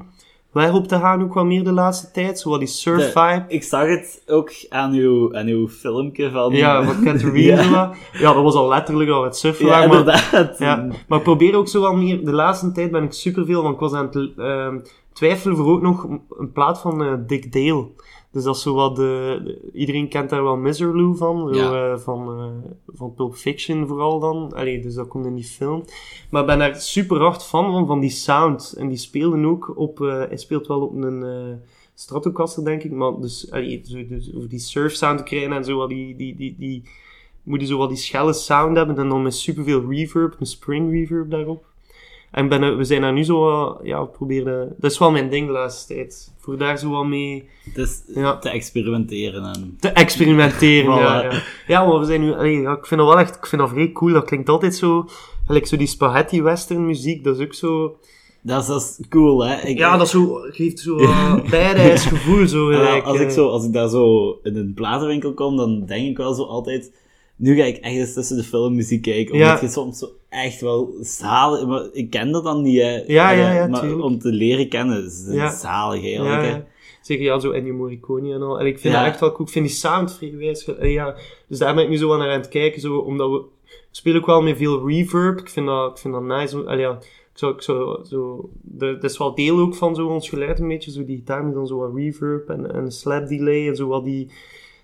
weg op te gaan ook wat meer de laatste tijd. Zo wat die surf vibe. Ik zag het ook aan uw, aan uw filmpje van... Ja, van Catherine. Ja. ja. dat was al letterlijk al het surfen Ja, maar- inderdaad. Ja, maar probeer ook zo wel meer... De laatste tijd ben ik superveel, want ik was aan het ehm, twijfelen voor ook nog een plaat van eh, Dick Dale. Dus dat is zo wat de, de- Iedereen kent daar wel Miserloo van. Zo, Ja. eh, van, eh, van Pulp Fiction vooral dan. Allee, dus dat komt in die film. Maar ik ben daar super hard fan van, van die sound. En die speelden ook op... eh, hij speelt wel op een... Stratocaster, denk ik. Maar dus, allee, zo, dus over die surf sound te krijgen en zo, die... die, die, die moet je zo wat die schelle sound hebben en dan met superveel reverb, een spring reverb daarop. En ben, we zijn daar nu zo, wat- ja, we proberen, dat is wel mijn ding de laatste tijd. Voor daar zo wat mee Dus Ja. te experimenteren en... te experimenteren. ja, Voilà. ja. ja, maar we zijn nu, allee, ja, ik vind dat wel echt, ik vind dat vrij cool. Dat klinkt altijd zo, gelijk zo die spaghetti western muziek, dat is ook zo, Dat is, dat is cool, hè. Ik, ja, dat zo, geeft zo uh, badass gevoel zo. Ja, als, ik eh. zo, als ik daar zo in een platenwinkel kom, dan denk ik wel zo altijd... Nu ga ik echt eens tussen de filmmuziek kijken, omdat Ja. je soms zo echt wel zalig... Maar ik ken dat dan niet, hè. Ja, ja, Eh, ja, Maar tuurlijk. om te leren kennen, is het Ja. zalig eigenlijk, hè. Zeker, ja, zo Ennio Morricone en al. En ik vind dat echt wel cool. Ik vind die sound vrij. Eh, Ja, dus daar ben ik nu zo aan naar aan het kijken, zo, omdat we... Ik speel ook wel met veel reverb. Ik vind dat, ik vind dat nice. Allee, ja, ik zou, ik zou, zo... de- Dat is wel deel ook van zo ons geluid een beetje. Zo die gitaar met dan zo wat reverb en, en slap delay en zo wat die...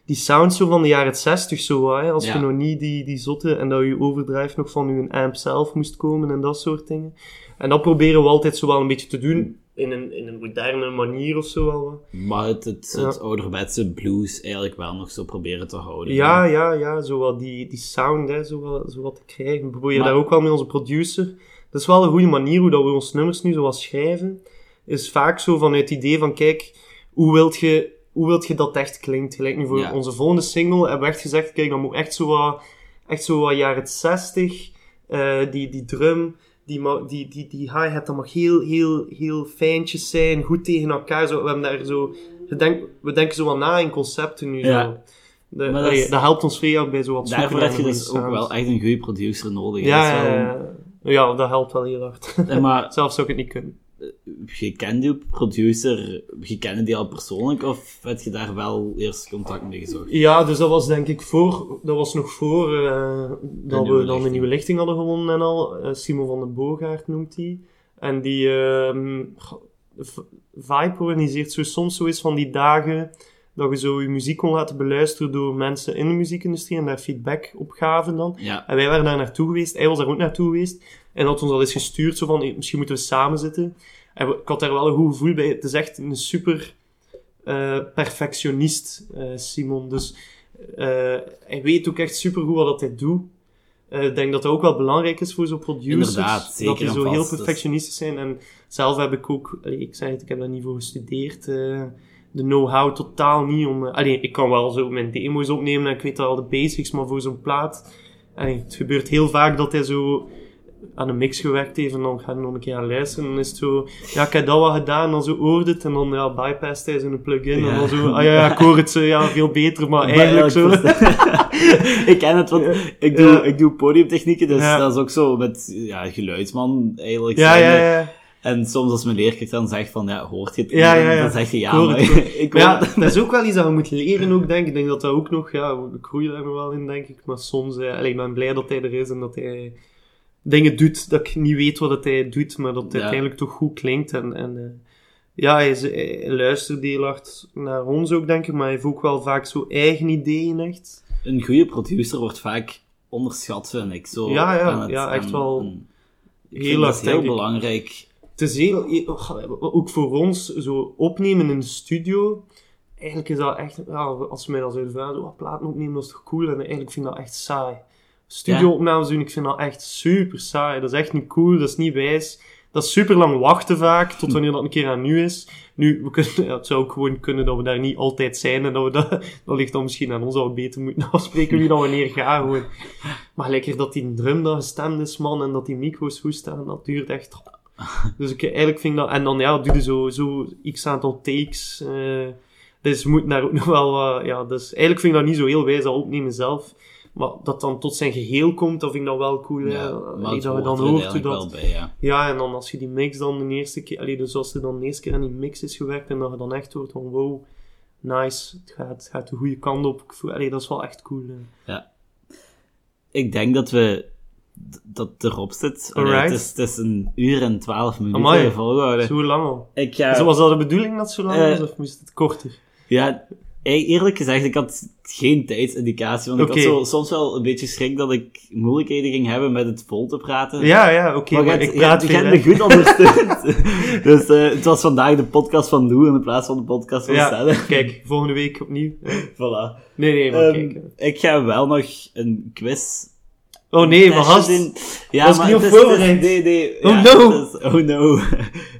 die sound zo van de jaren 60 zo, hè, als Ja. je nog niet die, die zotte, en dat je overdrive nog van je amp zelf moest komen en dat soort dingen. En dat proberen we altijd zo wel een beetje te doen, in een, in een moderne manier of zo wel. Maar het, het, Ja. het ouderwetse blues eigenlijk wel nog zo proberen te houden. Ja, ja, ja, zo wat die, die sound, hè, zo wat, zo wat te krijgen. We proberen Maar- daar ook wel met onze producer. Dat is wel een goede manier hoe dat we ons nummers nu zo wat schrijven. Is vaak zo vanuit het idee van, kijk, hoe wilt je, hoe wilt je dat echt klinkt? Gelijk nu voor Ja. onze volgende single hebben we echt gezegd, kijk, dat moet echt zo wat, echt zo wat jaren 60, eh, die, die drum, die, die, die, die hi-hat, dat mag heel, heel, heel fijntjes zijn, goed tegen elkaar. Zo, we hebben daar zo, we, denk, we denken zo wat na in concepten nu. Ja. Zo. De, Maar dat allee, is- dat helpt ons ook bij zo wat Daarvoor heb je dus ook wel echt een goede producer nodig. Ja, Dat ja, wel- ja. Ja, dat helpt wel heel hard. Maar Zelf zou ik het niet kunnen. Je kent die producer, je kende die al persoonlijk, of heb je daar wel eerst contact mee gezocht? Ja, dus dat was denk ik voor, dat was nog voor eh, dat we dan de nieuwe lichting hadden gewonnen en al. Eh, Simon van den Boogaard noemt hij. En die V- Vibe organiseert zo soms zo eens van die dagen dat je zo je muziek kon laten beluisteren door mensen in de muziekindustrie en daar feedback op gaven dan. Ja, En wij waren daar naartoe geweest. Hij was daar ook naartoe geweest. En had ons al eens gestuurd, zo van, misschien moeten we samen zitten. En we- ik had daar wel een goed gevoel bij. Het is echt een super eh, perfectionist, eh, Simon. Dus eh, hij weet ook echt super goed wat hij doet. Ik denk dat dat ook wel belangrijk is voor zo'n producers. Inderdaad, zeker Dat die zo vast. heel Dat is- perfectionistisch zijn. En zelf heb ik ook, ik zei het, ik heb daar niet voor gestudeerd. de know-how totaal niet om... eh, allee, ik kan wel zo mijn demo's opnemen en ik weet al de basics, maar voor zo'n plaat... allee, het gebeurt heel vaak dat hij zo aan een mix gewerkt heeft en dan gaat hij nog een keer aan luisteren. En dan is het zo, ja, ik heb dat wat gedaan, en dan zo hoort het en dan ja, bypast hij zo'n plugin Ja. en dan zo, ah ja, ja, ik hoor het zo, ja, veel beter, maar eigenlijk zo... ik ken het, want ik doe, Ja. ik doe podiumtechnieken, dus Ja. dat is ook zo met ja, geluidsman eigenlijk. Ja, ja, ja. En soms als mijn leerkracht dan zegt van, ja, hoort je het? Ja, ja, ja. Dan zeg je ja, hoor maar het ook. ik Maar hoor ja, dat is ook wel iets dat we moeten leren ook, denk ik. Ik denk dat dat ook nog, ja, ik groei daar nog wel in, denk ik. Maar soms, eh, allee, ik ben blij dat hij er is en dat hij dingen doet dat ik niet weet wat het hij doet, maar dat het Ja. uiteindelijk toch goed klinkt. En, en eh, ja, hij, is- hij luistert heel hard naar ons ook, denk ik, maar hij heeft ook wel vaak zo eigen ideeën, echt. Een goede producer wordt vaak onderschat, vind ik. Zo Ja, ja, het- ja, echt wel heel dat is heel belangrijk. Het is heel, ook voor ons, zo opnemen in de studio. Eigenlijk is dat echt, ja, als ze mij dan zouden vragen, wat platen opnemen, dat is toch cool? En eigenlijk vind ik dat echt saai. Studio-opnames doen, ik vind dat echt super saai. Dat is echt niet cool, dat is niet wijs. Dat is super lang wachten vaak, tot wanneer dat een keer aan nu is. Nu, we kunnen, ja, het zou ook gewoon kunnen dat we daar niet altijd zijn en dat we dat, dat ligt dan misschien aan ons dat we beter moeten afspreken wie dan wanneer gaan gewoon. Maar lekker dat die drum dan gestemd is, man, en dat die micro's goed staan, dat duurt echt dus ik, eigenlijk vind dat... En dan ja, doe je zo, zo x aantal takes. eh, dus we moeten daar ook nog wel ja, dus eigenlijk vind ik dat niet zo heel wijs, dat opnemen zelf. Maar dat dan tot zijn geheel komt, dat vind ik dan wel cool. Ja, Allee, dat hoort dan hoort dat... wel bij, ja. Ja, en dan als je die mix dan de eerste keer... Allee, dus als er dan de eerste keer aan die mix is gewerkt en dat je dan echt hoort van wow, nice, het gaat, het gaat de goede kant op. Allee, dat is wel echt cool. hè. Ik denk dat we dat erop zit. Allee, het, is, het is een uur en twaalf minuten Amai. volgehouden. Zo lang al. Ik. Zo Was dat de bedoeling dat het zo lang Eh, was, of moest het korter? Ja, eerlijk gezegd, ik had geen tijdsindicatie. Want ik had zo, soms wel een beetje schrik dat ik moeilijkheden ging hebben met het vol te praten. Ja, ja, oké, maar, maar je ik praat je hebt me goed ondersteund. dus eh, het was vandaag de podcast van Lou in plaats van de podcast van Ja, kijk, volgende week opnieuw. hè. voilà. Nee, nee, maar kijk. hè. ik ga wel nog een quiz Oh nee, maar testje hast. doen. Ja, Was maar niet het op is- voorbereid? Nee, nee. Oh ja, no. is- oh no.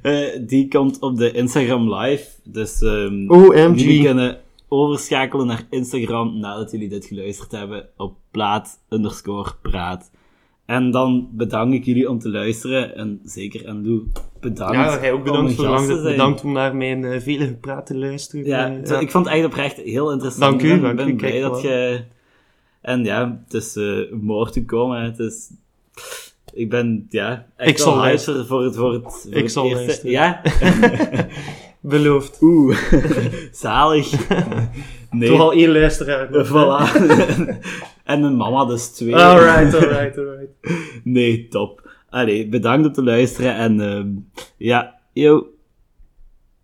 Eh, die komt op de Instagram live. Dus ehm OMG. jullie kunnen overschakelen naar Instagram nadat jullie dit geluisterd hebben op plaat underscore praat. En dan bedank ik jullie om te luisteren. En zeker aan Lou, bedankt. Ja, jij ook om bedankt een voor lang, te bedankt om naar mijn eh, vele gepraat te luisteren. Ja, Eh, ik vond het echt oprecht heel interessant. Dank u, Ik ben, dank ben u, blij dat je... En ja, het is eh moord gekomen. Het is... Ik ben, ja, echt Ik zal luisteren. voor het, voor het, voor Ik het zal eerste... luisteren. Ja? Beloofd. Oeh, zalig. Nee, Toch al één luisteraar. voilà. en mijn mama dus twee. Alright, alright, alright. Nee, top. Allee, bedankt om te luisteren en ehm ja, yo.